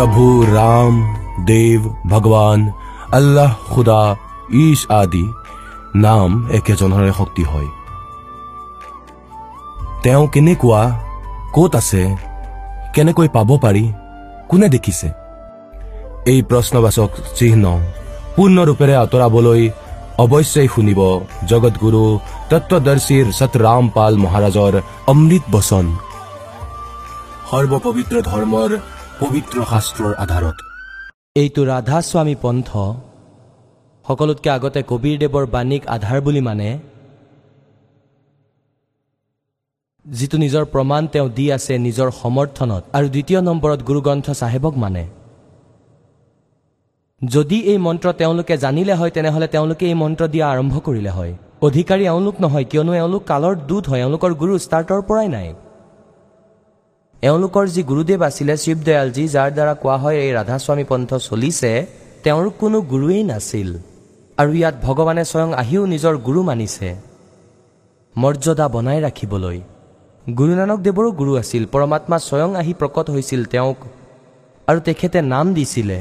प्रभु राम देव ভগৱান আল্লাহ খুদা ঈশ আদি নাম একেজনৰে শক্তি হয় তেওঁ কেনেকুৱা ক'ত আছে কেনেকৈ পাব পাৰি কোনে দেখিছে এই প্ৰশ্নবাচক চিহ্ন পূৰ্ণৰূপেৰে আঁতৰাবলৈ অৱশ্যেই শুনিব জগতগুৰু তত্বদৰ্শীৰ সতৰাম পাল মহাৰাজৰ অমৃত বচন সৰ্বপবিত্ৰ ধৰ্মৰ পবিত্ৰ শাস্ত্ৰৰ আধাৰত। এইটো ৰাধাস্বামী পন্থ সকলোতকৈ আগতে কবীৰদেৱৰ বাণীক আধাৰ বুলি মানে যিটো নিজৰ প্ৰমাণ তেওঁ দি আছে নিজৰ সমৰ্থনত আৰু দ্বিতীয় নম্বৰত গুৰুগ্ৰন্থ চাহেবক মানে। যদি এই মন্ত্ৰ তেওঁলোকে জানিলে হয় তেনেহ'লে তেওঁলোকে এই মন্ত্ৰ দিয়া আৰম্ভ কৰিলে হয়। অধিকাৰী এওঁলোক নহয় কিয়নো এওঁলোক কালৰ দূত হয় এওঁলোকৰ গুৰু ষ্টাৰ্টৰ পৰাই নাই। এওঁলোকৰ যি গুৰুদেৱ আছিলে শিৱদয়ালজী যাৰ দ্বাৰা কোৱা হয় এই ৰাধাস্বামী পন্থ চলিছে তেওঁৰ কোনো গুৰুৱেই নাছিল। আৰু ইয়াত ভগৱানে স্বয়ং আহিও নিজৰ গুৰু মানিছে। মৰ্যাদা বনাই ৰাখিবলৈ। গুৰু নানক দেৱৰো গুৰু আছিল। পৰমাত্মা স্বয়ং আহি প্ৰকট হৈছিল তেওঁক আৰু তেখেতে নাম দিছিলে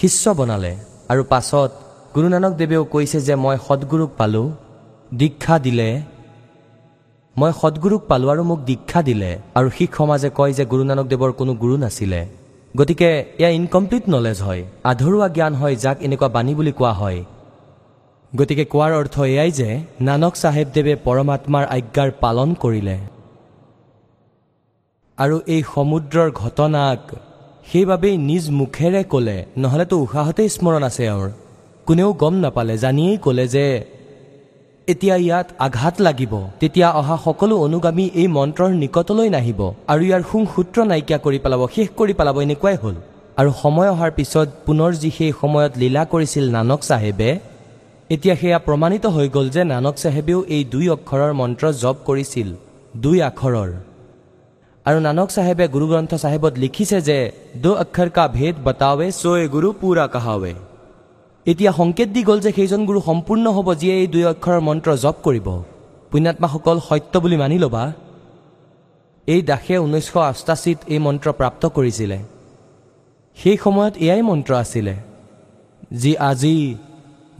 শিষ্য বনালে। আৰু পাছত গুৰু নানক দেৱেও কৈছে যে মই সদগুৰুক পালোঁ। দীক্ষা দিলে। মই সদগুৰুক পালোঁ আৰু মোক দীক্ষা দিলে আৰু শিখ সমাজে কয় যে গুৰু নানক দেৱৰ কোনো গুৰু নাছিলে। গতিকে এয়া ইনকমপ্লিট নলেজ হয় আধৰুৱা জ্ঞান হয় যাক এনেকুৱা বাণী বুলি কোৱা হয়। গতিকে কোৱাৰ অৰ্থ এয়াই যে নানক চাহেবদেৱে পৰমাত্মাৰ আজ্ঞাৰ পালন কৰিলে। আৰু এই সমুদ্ৰৰ ঘটনাক সেইবাবেই নিজ মুখেৰে ক'লে নহ'লেতো উশাহতেই স্মৰণ আছে এওঁৰ কোনেও গম নাপালে জানিয়েই ক'লে যে এতিয়া ইয়াত আঘাত লাগিব। তেতিয়া অহা সকলো অনুগামী এই মন্ত্ৰৰ নিকটলৈ নাহিব আৰু ইয়াৰ সোং সূত্ৰ নাইকিয়া কৰি পেলাব শেষ কৰি পেলাব এনেকুৱাই হ'ল। আৰু সময় অহাৰ পিছত পুনৰ যি সেই সময়ত লীলা কৰিছিল নানক চাহেবে এতিয়া সেয়া প্ৰমাণিত হৈ গ'ল যে নানক চাহেবেও এই দুই অক্ষৰৰ মন্ত্ৰ জপ কৰিছিল দুই আখৰৰ। আৰু নানক চাহেবে গুৰুগ্ৰন্থ চাহেবত লিখিছে যে দো অক্ষৰ কা ভেদ বতাৱে চৈ গুৰু পুৰা কাহাৱে। এতিয়া সংকেত দি গ'ল যে সেইজন গুৰু সম্পূৰ্ণ হ'ব যিয়ে এই দুই অক্ষৰৰ মন্ত্ৰ জপ কৰিব। পুণ্যাত্মাসকল সত্য বুলি মানি ল'বা। এই দাসে ঊনৈছশ অষ্টাশীত এই মন্ত্ৰ প্ৰাপ্ত কৰিছিলে। সেই সময়ত এয়াই মন্ত্ৰ আছিলে যি আজি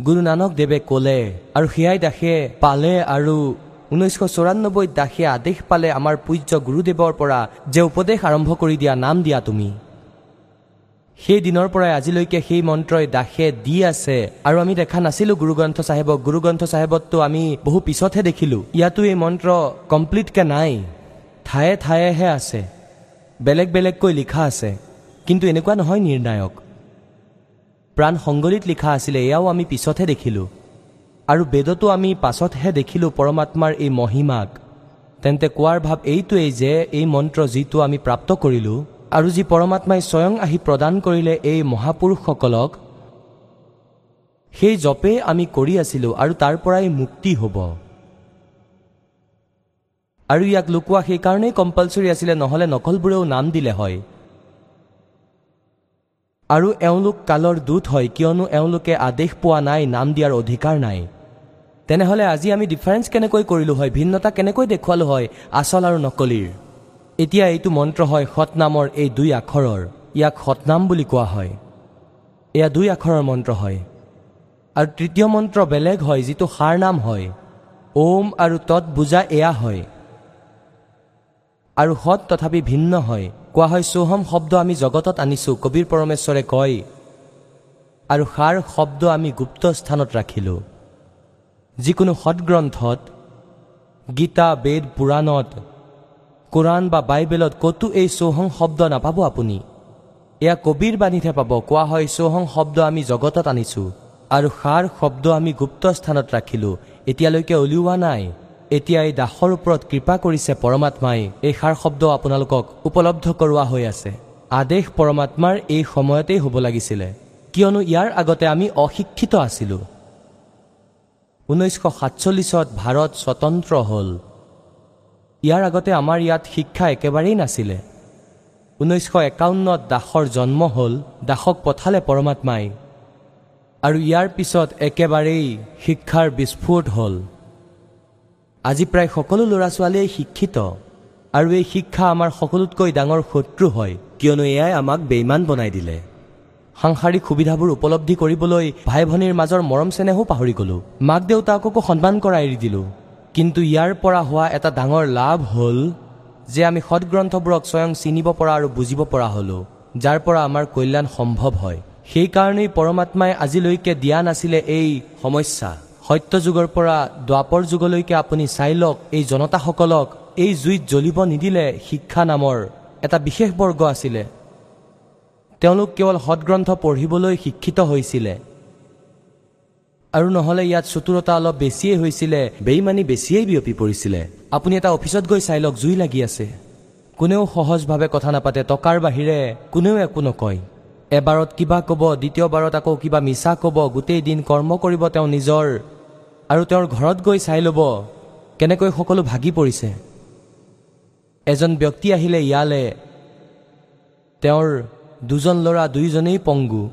গুৰু নানক দেৱে ক'লে আৰু সেয়াই দাসে পালে আৰু ঊনৈছশ চৌৰান্নব্বৈত দাসে আদেশ পালে আমাৰ পূজ্য গুৰুদেৱৰ পৰা যে উপদেশ আৰম্ভ কৰি দিয়া নাম দিয়া তুমি। সেই দিনৰ পৰাই আজিলৈকে সেই মন্ত্ৰই দাসে দি আছে। আৰু আমি দেখা নাছিলো গুৰুগ্ৰন্থ চাহেবক। গুৰুগ্ৰন্থ চাহেবততো আমি বহু পিছতহে দেখিলো। ইয়াতো এই মন্ত্ৰ কমপ্লিটকৈ নাই। ঠায়ে ঠায়েহে আছে। বেলেগ বেলেগকৈ লিখা আছে। কিন্তু এনেকুৱা নহয় নিৰ্ণায়ক। প্ৰাণ সংগলিত লিখা আছিলে এয়াও আমি পিছতহে দেখিলোঁ। আৰু বেদতো আমি পাছতহে দেখিলোঁ পৰমাত্মাৰ এই মহিমাক। তেন্তে কোৱাৰ ভাৱ এইটোৱেই যে এই মন্ত্ৰ যিটো আমি প্ৰাপ্ত কৰিলোঁ আৰু যি পৰমাত্মাই স্বয়ং আহি প্ৰদান কৰিলে এই মহাপুৰুষসকলক সেই জপেই আমি কৰি আছিলোঁ আৰু তাৰ পৰাই মুক্তি হ'ব। আৰু ইয়াক লুকোৱা সেইকাৰণেই কম্পালচৰি আছিলে নহ'লে নকলবোৰেও নাম দিলে হয়। আৰু এওঁলোক কালৰ দূত হয় কিয়নো এওঁলোকে আদেশ পোৱা নাই নাম দিয়াৰ অধিকাৰ নাই। তেনেহ'লে আজি আমি ডিফাৰেঞ্চ কেনেকৈ কৰিলোঁ হয় ভিন্নতা কেনেকৈ দেখুৱালোঁ হয় আচল আৰু নকলিৰ? এতিয়া এইটো মন্ত্ৰ হয় সৎনামৰ এই দুই আখৰৰ। ইয়াক সৎনাম বুলি কোৱা হয়। এয়া দুই আখৰৰ মন্ত্ৰ হয়। আৰু তৃতীয় মন্ত্ৰ বেলেগ হয় যিটো সাৰ নাম হয়। ওম আৰু তৎ বুজা এয়া হয়। আৰু সৎ তথাপি ভিন্ন হয়। কোৱা হয় চৌহম শব্দ আমি জগতত আনিছোঁ কবিৰ পৰমেশ্বৰে কয়। আৰু সাৰ শব্দ আমি গুপ্ত স্থানত ৰাখিলোঁ। যিকোনো সৎগ্ৰন্থত গীতা বেদ পুৰাণত কোৰাণ বা বাইবেলত ক'তো এই চৌহং শব্দ নাপাব আপুনি। এয়া কবিৰ বাণীতহে পাব কোৱা হয় চৌহং শব্দ আমি জগতত আনিছোঁ আৰু সাৰ শব্দ আমি গুপ্ত স্থানত ৰাখিলোঁ এতিয়ালৈকে উলিওৱা নাই। এতিয়া এই দাসৰ ওপৰত কৃপা কৰিছে পৰমাত্মাই এই সাৰ শব্দ আপোনালোকক উপলব্ধ কৰোৱা হৈ আছে। আদেশ পৰমাত্মাৰ এই সময়তেই হ'ব লাগিছিলে। কিয়নো ইয়াৰ আগতে আমি অশিক্ষিত আছিলোঁ। ঊনৈছশ সাতচল্লিছত ভাৰত স্বতন্ত্ৰ হ'ল। ইয়াৰ আগতে আমাৰ ইয়াত শিক্ষা একেবাৰেই নাছিলে। ঊনৈছশ একাৱন্নত দাসৰ জন্ম হ'ল দাসক পঠালে পৰমাত্মাই। আৰু ইয়াৰ পিছত একেবাৰেই শিক্ষাৰ বিস্ফোট হ'ল। আজি প্ৰায় সকলো ল'ৰা ছোৱালীয়ে শিক্ষিত আৰু এই শিক্ষা আমাৰ সকলোতকৈ ডাঙৰ শত্ৰু হয় কিয়নো এয়াই আমাক বেইমান বনাই দিলে। সাংসাৰিক সুবিধাবোৰ উপলব্ধি কৰিবলৈ ভাই ভনীৰ মাজৰ মৰম চেনেহো পাহৰি গ'লো। মাক দেউতাককো সন্মান কৰা এৰি দিলোঁ। কিন্তু ইয়াৰ পৰা হোৱা এটা ডাঙৰ লাভ হ'ল যে আমি সৎগ্ৰন্থবোৰক স্বয়ং চিনিব পৰা আৰু বুজিব পৰা হ'লো যাৰ পৰা আমাৰ কল্যাণ সম্ভৱ হয়। সেইকাৰণেই পৰমাত্মাই আজিলৈকে দিয়া নাছিলে এই সমস্যা। সত্য যুগৰ পৰা দ্বাপৰ যুগলৈকে আপুনি চাই লওক এই জনতাসকলক এই জুইত জ্বলিব নিদিলে শিক্ষা নামৰ এটা বিশেষ বৰ্গ আছিলে। তেওঁলোক কেৱল সৎগ্ৰন্থ পঢ়িবলৈ শিক্ষিত হৈছিলে। আৰু নহ'লে ইয়াত চতুৰতা অলপ বেছিয়েই হৈছিলে বেইমানি বেছিয়েই বিয়পি পৰিছিলে। আপুনি এটা অফিচত গৈ চাই লওক জুই লাগি আছে। কোনেও সহজভাৱে কথা নাপাতে টকাৰ বাহিৰে কোনেও একো নকয়। এবাৰত কিবা ক'ব দ্বিতীয়বাৰত আকৌ কিবা মিছা ক'ব গোটেই দিন কৰ্ম কৰিব তেওঁ নিজৰ আৰু তেওঁৰ ঘৰত গৈ চাই ল'ব কেনেকৈ সকলো ভাগি পৰিছে। এজন ব্যক্তি আহিলে ইয়ালে তেওঁৰ দুজন ল'ৰা দুয়োজনেই পংগু।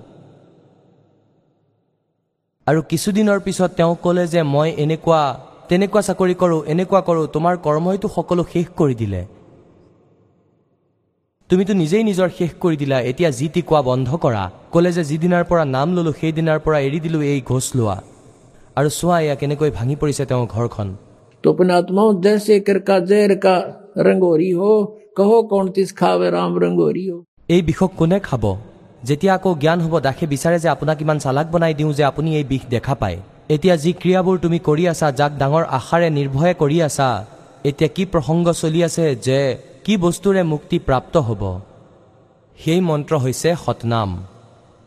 আৰু কিছুদিনৰ পিছত তেওঁ ক'লে যে মই এনেকুৱা তেনেকুৱা চাকৰি কৰোঁ এনেকুৱা কৰোঁ তোমাৰ কৰ্মইতো সকলো শেষ কৰি দিলে তুমিতো নিজেই নিজৰ শেষ কৰি দিলা এতিয়া যি টি কোৱা বন্ধ কৰা ক'লে যে যিদিনাৰ পৰা নাম ল'লোঁ সেইদিনাৰ পৰা এৰি দিলোঁ এই ঘোচ লোৱা আৰু চোৱা এয়া কেনেকৈ ভাঙি পৰিছে তেওঁৰ ঘৰখন तो अपने आत्माओं जैसे कर का जहर का रंगोरी हो कहो कौन तिस खावे राम रंगोरी हो এই বিষক কোনে খাব যেতিয়া আকৌ জ্ঞান হ'ব দাসে বিচাৰে যে আপোনাক ইমান চালাক বনাই দিওঁ যে আপুনি এই বিষ দেখা পায়। এতিয়া যি ক্ৰিয়াবোৰ তুমি কৰি আছা যাক ডাঙৰ আশাৰে নিৰ্ভয়ে কৰি আছা এতিয়া কি প্ৰসংগ চলি আছে যে কি বস্তুৰে মুক্তি প্ৰাপ্ত হ'ব? সেই মন্ত্ৰ হৈছে সতনাম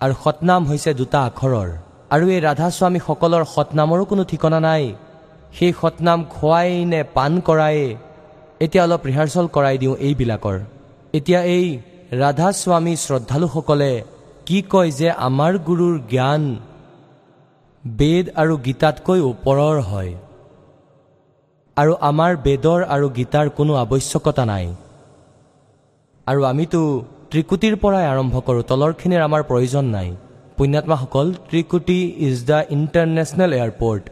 আৰু সতনাম হৈছে দুটা আখৰৰ। আৰু এই ৰাধাস্বামীসকলৰ সতনামৰো কোনো ঠিকনা নাই। সেই সতনাম খোৱাই নে পাণ কৰাই এতিয়া অলপ ৰিহাৰ্চল কৰাই দিওঁ এইবিলাকৰ। এতিয়া এই ৰাধাস্বামী শ্ৰদ্ধালুসকলে কি কয় যে আমাৰ গুৰুৰ জ্ঞান বেদ আৰু গীতাতকৈ ওপৰৰ হয়। আৰু আমাৰ বেদৰ আৰু গীতাৰ কোনো আৱশ্যকতা নাই। আৰু আমিতো ত্ৰিকুটিৰ পৰাই আৰম্ভ কৰোঁ তলৰখিনিৰ আমাৰ প্ৰয়োজন নাই। পুণ্যাত্মাসকল Trikuti is the international airport.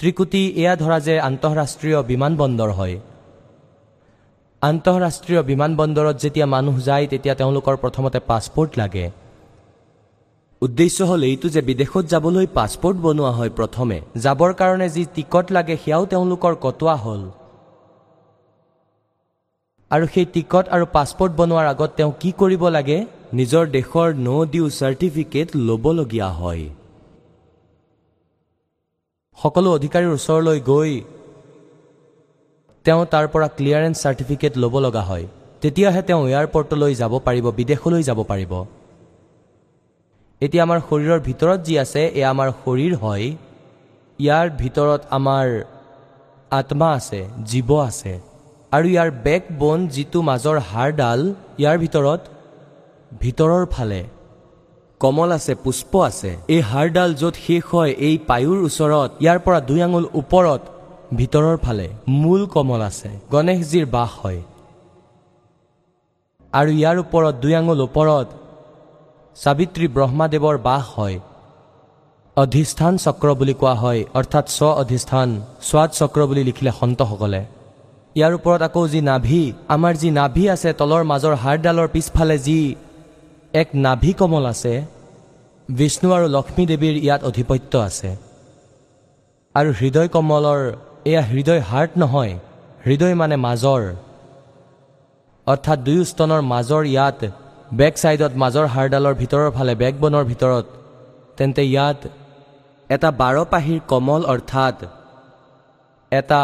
Trikuti এয়া ধৰা যে আন্তঃৰাষ্ট্ৰীয় বিমানবন্দৰ হয়। আন্তঃৰাষ্ট্ৰীয় বিমানবন্দৰত যেতিয়া মানুহ যায় তেতিয়া তেওঁলোকৰ প্ৰথমতে পাছপৰ্ট লাগে। উদ্দেশ্য হ'ল এইটো যে বিদেশত যাবলৈ পাছপৰ্ট বনোৱা হয় প্ৰথমে। যাবৰ কাৰণে যি টিকট লাগে সেয়াও তেওঁলোকৰ কটোৱা হ'ল। আৰু সেই টিকট আৰু পাছপৰ্ট বনোৱাৰ আগত তেওঁ কি কৰিব লাগে? নিজৰ দেশৰ ন' ডিউ চাৰ্টিফিকেট ল'বলগীয়া হয়। সকলো অধিকাৰীৰ ওচৰলৈ গৈ তেওঁ তাৰ পৰা ক্লিয়াৰেঞ্চ চাৰ্টিফিকেট ল'ব লগা হয়। তেতিয়াহে তেওঁ এয়াৰপৰ্টলৈ যাব পাৰিব বিদেশলৈ যাব পাৰিব। এতিয়া আমাৰ শৰীৰৰ ভিতৰত যি আছে এয়া আমাৰ শৰীৰ হয়। ইয়াৰ ভিতৰত আমাৰ আত্মা আছে জীৱ আছে। আৰু ইয়াৰ বেক বন যিটো মাজৰ হাড়ডাল ইয়াৰ ভিতৰত ভিতৰৰ ফালে কমল আছে পুষ্প আছে। এই হাড়ডাল য'ত শেষ হয় এই পায়ুৰ ওচৰত ইয়াৰ পৰা দুই আঙুল ওপৰত ভিতৰৰ ফালে মূল কমল আছে। গণেশজীৰ বাস হয়। আৰু ইয়াৰ ওপৰত দুই আঙুল ওপৰত সাবিত্ৰী ব্ৰহ্মাদেৱৰ বাস হয়। অধিষ্ঠান চক্ৰ বুলি কোৱা হয় অৰ্থাৎ স্ব অধিষ্ঠান স্বাদ চক্ৰ বুলি লিখিলে সন্তসকলে। ইয়াৰ ওপৰত আকৌ যি নাভি আমাৰ যি নাভি আছে তলৰ মাজৰ হাড়ডালৰ পিছফালে যি এক নাভি কমল আছে বিষ্ণু আৰু লক্ষ্মী দেৱীৰ ইয়াত অধিপত্য আছে। আৰু হৃদয় কমলৰ এয়া হৃদয় হাৰ্ট নহয় হৃদয় মানে মাজৰ। অৰ্থাৎ দুয়ো স্তনৰ মাজৰ ইয়াত বেক ছাইডত মাজৰ হাড়ডালৰ ভিতৰৰ ফালে বেকবনৰ ভিতৰত। তেন্তে ইয়াত এটা বাৰপাহীৰ কমল অৰ্থাৎ এটা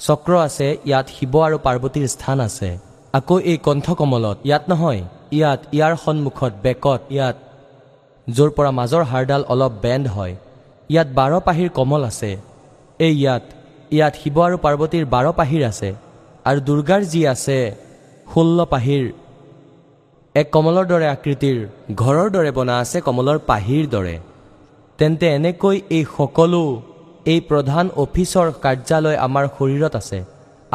চক্ৰ আছে ইয়াত শিৱ আৰু পাৰ্বতীৰ স্থান আছে। আকৌ এই কণ্ঠকমলত ইয়াত নহয় ইয়াত ইয়াৰ সন্মুখত বেকত ইয়াত য'ৰ পৰা মাজৰ হাড়ডাল অলপ বেণ্ড হয়। ইয়াত বাৰপাহীৰ কমল আছে। এই ইয়াত ইয়াত শিৱ আৰু পাৰ্বতীৰ বাৰ পাহীৰ আছে আৰু দুৰ্গাৰ যি আছে ষোল্ল পাহীৰ। এক কমলৰ দৰে আকৃতিৰ ঘৰৰ দৰে বনা আছে কমলৰ পাহীৰ দৰে। তেন্তে এনেকৈ এই সকলো এই প্ৰধান অফিচৰ কাৰ্যালয় আমাৰ শৰীৰত আছে।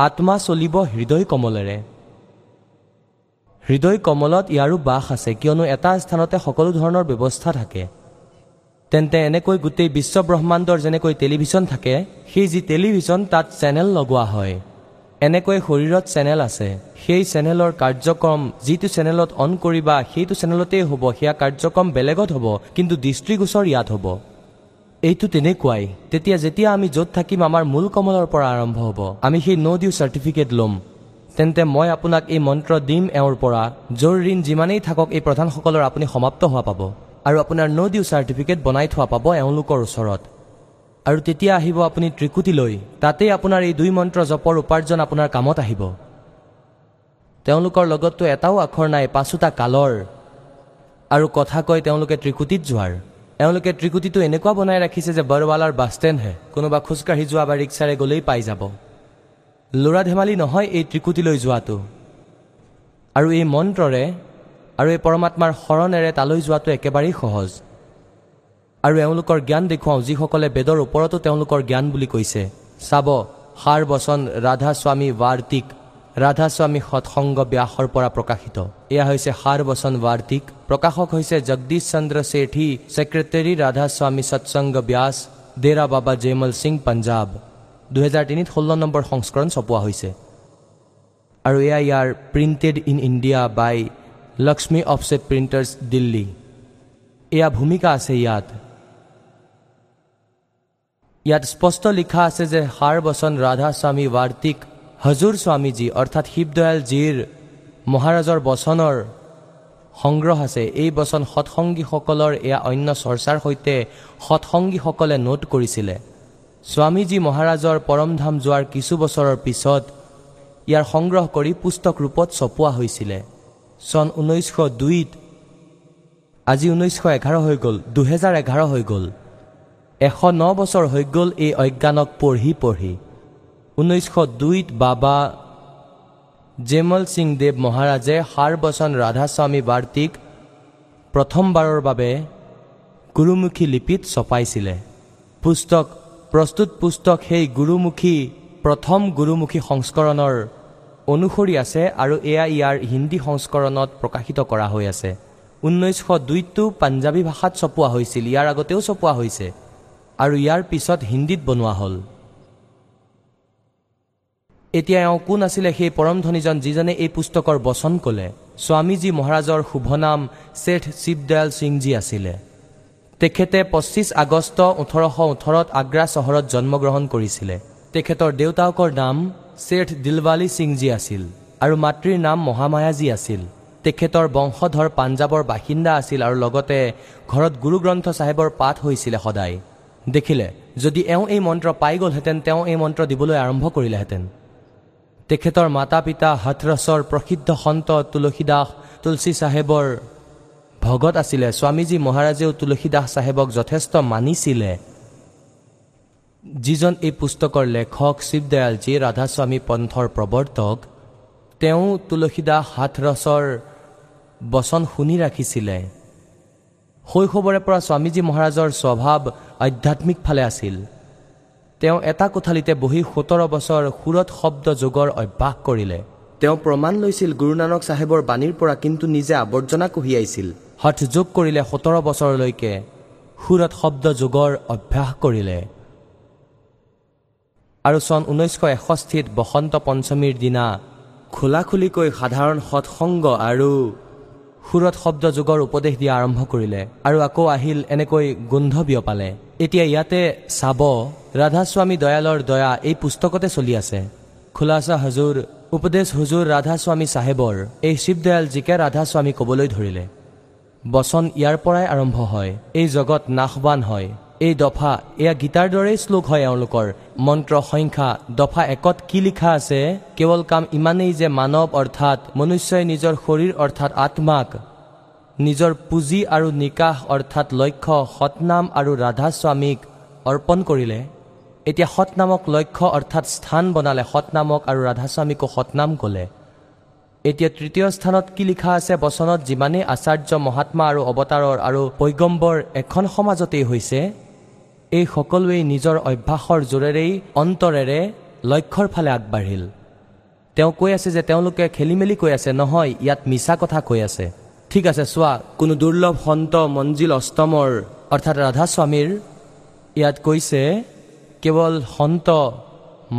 আত্মা চলিব হৃদয় কমলেৰে। হৃদয় কমলত ইয়াৰো বাস আছে কিয়নো এটা স্থানতে সকলো ধৰণৰ ব্যৱস্থা থাকে। তেন্তে এনেকৈ গোটেই বিশ্ব ব্ৰহ্মাণ্ডৰ যেনেকৈ টেলিভিছন থাকে সেই যি টেলিভিছন তাত চেনেল লগোৱা হয়। এনেকৈ শৰীৰত চেনেল আছে। সেই চেনেলৰ কাৰ্যক্ৰম যিটো চেনেলত অন কৰিবা সেইটো চেনেলতেই হ'ব সেয়া কাৰ্যক্ৰম বেলেগত হ'ব কিন্তু দৃষ্টিগোচৰ ইয়াত হ'ব। এইটো তেনেকুৱাই। তেতিয়া যেতিয়া আমি য'ত থাকিম আমাৰ মূল কমলৰ পৰা আৰম্ভ হ'ব। আমি সেই ন' ডিউ চাৰ্টিফিকেট ল'ম। তেন্তে মই আপোনাক এই মন্ত্ৰ দিম এওঁৰ পৰা য'ৰ ঋণ যিমানেই থাকক এই প্ৰধানসকলৰ আপুনি সমাপ্ত হোৱা পাব। আৰু আপোনাৰ ন' ডিউ চাৰ্টিফিকেট বনাই থোৱা পাব এওঁলোকৰ ওচৰত। আৰু তেতিয়া আহিব আপুনি ত্ৰিকুটি লৈ তাতেই আপোনাৰ এই দুই মন্ত্ৰ জপৰ উপাৰ্জন আপোনাৰ কামত আহিব। তেওঁলোকৰ লগততো এটাও আখৰ নাই পাঁচোটা কালৰ। আৰু কথা কয় তেওঁলোকে ত্ৰিকুটিত যোৱাৰ। এওঁলোকে ত্ৰিকুটিটো এনেকুৱা বনাই ৰাখিছে যে বৰৱালাৰ বাছ ষ্টেণ্ডহে কোনোবা খোজকাঢ়ি যোৱা বা ৰিক্সাৰে গ'লেই পাই যাব। ল'ৰা ধেমালি নহয় এই ত্ৰিকুটিলৈ যোৱাটো। আৰু এই মন্ত্ৰৰে আৰু এই পৰমাত্মাৰ শৰণেৰে তালৈ যোৱাটো একেবাৰেই সহজ। আৰু এওঁলোকৰ জ্ঞান দেখুৱাওঁ যিসকলে বেদৰ ওপৰতো তেওঁলোকৰ জ্ঞান বুলি কৈছে। চাব সাৰ বচন ৰাধা স্বামী বাৰ্তিক ৰাধা স্বামী সৎসংগ ব্যাসৰ পৰা প্ৰকাশিত। এয়া হৈছে সাৰ বচন বাৰ্তিক। প্ৰকাশক হৈছে জগদীশ চন্দ্ৰ শেঠী ছেক্ৰেটেৰী ৰাধা স্বামী সৎসংগ ব্যাস ডেৰা বাবা জেমল সিং পঞ্জাৱ দুহেজাৰ তিনিত ষোল্ল নম্বৰ সংস্কৰণ চপোৱা হৈছে। আৰু এয়া ইয়াৰ printed in India by Lakshmi offset printers Delhi এয়া ভূমিকা আছে ইয়াত ইয়াত স্পষ্ট লিখা আছে যে সাৰ বচন ৰাধা স্বামী বাৰ্তিক হজুৰ স্বামীজী অৰ্থাৎ শিৱদয়ালজীৰ মহাৰাজৰ বচনৰ সংগ্ৰহ আছে এই বচন সৎসংগীসকলৰ এয়া অন্য চৰ্চাৰ সৈতে সৎসংগীসকলে নোট কৰিছিলে। স্বামীজী মহাৰাজৰ পৰমধাম যোৱাৰ কিছু বছৰৰ পিছত ইয়াৰ সংগ্ৰহ কৰি পুস্তক ৰূপত চপোৱা হৈছিলে। চন ঊনৈছশ দুইত। আজি ঊনৈছশ এঘাৰ হৈ গ'ল দুহেজাৰ এঘাৰ হৈ গ'ল। এশ ন বছৰ হৈ গ'ল এই অজ্ঞানক পঢ়ি পঢ়ি। ঊনৈছশ দুইত বাবা জেমল সিং দেৱ মহাৰাজে সাৰ বচন ৰাধাস্বামী বাৰ্তিক প্ৰথমবাৰৰ বাবে গুৰুমুখী লিপিত ছপাইছিলে। পুস্তক প্ৰস্তুত পুস্তক সেই গুৰুমুখী প্ৰথম গুৰুমুখী সংস্কৰণৰ অনুসৰি আছে আৰু এয়া ইয়াৰ হিন্দী সংস্কৰণত প্ৰকাশিত কৰা হৈ আছে। ঊনৈছশ দুইতো পাঞ্জাবী ভাষাত ছপোৱা হৈছিল ইয়াৰ আগতেও ছপোৱা হৈছে আৰু ইয়াৰ পিছত হিন্দীত বনোৱা হ'ল। এতিয়া এওঁ কোন আছিলে সেই পৰমধনীজন যিজনে এই পুস্তকৰ বচন ক'লে? স্বামীজী মহাৰাজৰ শুভনাম শেঠ শিৱদয়াল সিংজী আছিলে। তেখেতে পঁচিছ আগষ্ট ওঠৰশ ওঠৰত আগ্ৰা চহৰত জন্মগ্ৰহণ কৰিছিলে। তেখেতৰ দেউতাকৰ নাম শেঠ দিলৱালী সিংজী আছিল আৰু মাতৃৰ নাম মহামায়াজী আছিল। তেখেতৰ বংশধৰ পাঞ্জাৱৰ বাসিন্দা আছিল আৰু লগতে ঘৰত গুৰুগ্ৰন্থ চাহেবৰ পাঠ হৈছিলে সদায়। দেখিলে যদি এওঁ এই মন্ত্ৰ পাই গ'লহেঁতেন তেওঁ এই মন্ত্ৰ দিবলৈ আৰম্ভ কৰিলেহেঁতেন। তেখেতৰ মাতা পিতা হথৰছৰ প্ৰসিদ্ধ সন্ত তুলসীদাস তুলসী চাহেবৰ ভগত আছিলে। স্বামীজী মহাৰাজেও তুলসীদাস চাহেবক যথেষ্ট মানিছিলে। যিজন এই পুস্তকৰ লেখক শিৱদয়ালজী ৰাধাস্বামী পন্থৰ প্ৰৱৰ্তক তেওঁ তুলসীদাস হাথৰছৰ বচন শুনি ৰাখিছিলে। শৈশৱৰে পৰা স্বামীজী মহাৰাজৰ স্বভাৱ আধ্যাত্মিক ফালে আছিল। তেওঁ এটা কোঠালিতে বহি সোতৰ বছৰ সুৰত শব্দ যোগৰ অভ্যাস কৰিলে। তেওঁ প্ৰমাণ লৈছিল গুৰু নানক চাহেবৰ বাণীৰ পৰা কিন্তু নিজে আৱৰ্জনা কঢ়িয়াইছিল হঠ যোগ কৰিলে সোতৰ বছৰলৈকে সুৰত শব্দ যোগৰ অভ্যাস কৰিলে। আৰু চন ঊনৈছশ এষষ্ঠিত বসন্ত পঞ্চমীৰ দিনা খোলাখুলিকৈ সাধাৰণ সৎসংগ আৰু সুৰত শব্দ যোগৰ উপদেশ দিয়া আৰম্ভ কৰিলে আৰু আকৌ আহিল এনেকৈ গোন্ধ বিয়পালে। এতিয়া ইয়াতে চাব ৰাধাস্বামী দয়ালৰ দয়া এই পুস্তকতে চলি আছে। খোলাচা হজুৰ উপদেশ হুজুৰ ৰাধাস্বামী চাহেবৰ এই শিৱদয়ালজীকে ৰাধাস্বামী ক'বলৈ ধৰিলে। বচন ইয়াৰ পৰাই আৰম্ভ হয় এই জগত নাশবান হয়। এই দফা এয়া গীতাৰ দৰেই শ্লোক হয় এওঁলোকৰ। মন্ত্ৰ সংখ্যা দফা একত কি লিখা আছে? কেৱল কাম ইমানেই যে মানৱ অৰ্থাৎ মনুষ্যই নিজৰ শৰীৰ অৰ্থাৎ আত্মাক নিজৰ পুঁজি আৰু নিকাশ অৰ্থাৎ লক্ষ্য সৎনাম আৰু ৰাধাস্বামীক অৰ্পণ কৰিলে। এতিয়া সৎনামক লক্ষ্য অৰ্থাৎ স্থান বনালে সৎনামক আৰু ৰাধাস্বামীকো সৎনাম ক'লে। এতিয়া তৃতীয় স্থানত কি লিখা আছে? বচনত যিমানেই আচাৰ্য মহাত্মা আৰু অৱতাৰৰ আৰু পৈগম্বৰ এখন সমাজতেই হৈছে। এই সকলোৱেই নিজৰ অভ্যাসৰ জোৰেৰেই অন্তৰেৰে লক্ষ্যৰ ফালে আগবাঢ়িল। তেওঁ কৈ আছে যে তেওঁলোকে খেলি মেলি কৈ আছে নহয় ইয়াত মিছা কথা কৈ আছে। ঠিক আছে চোৱা কোনো দুৰ্লভ সন্ত মঞ্জিল অষ্টমৰ অৰ্থাৎ ৰাধাস্বামীৰ ইয়াত কৈছে কেৱল সন্ত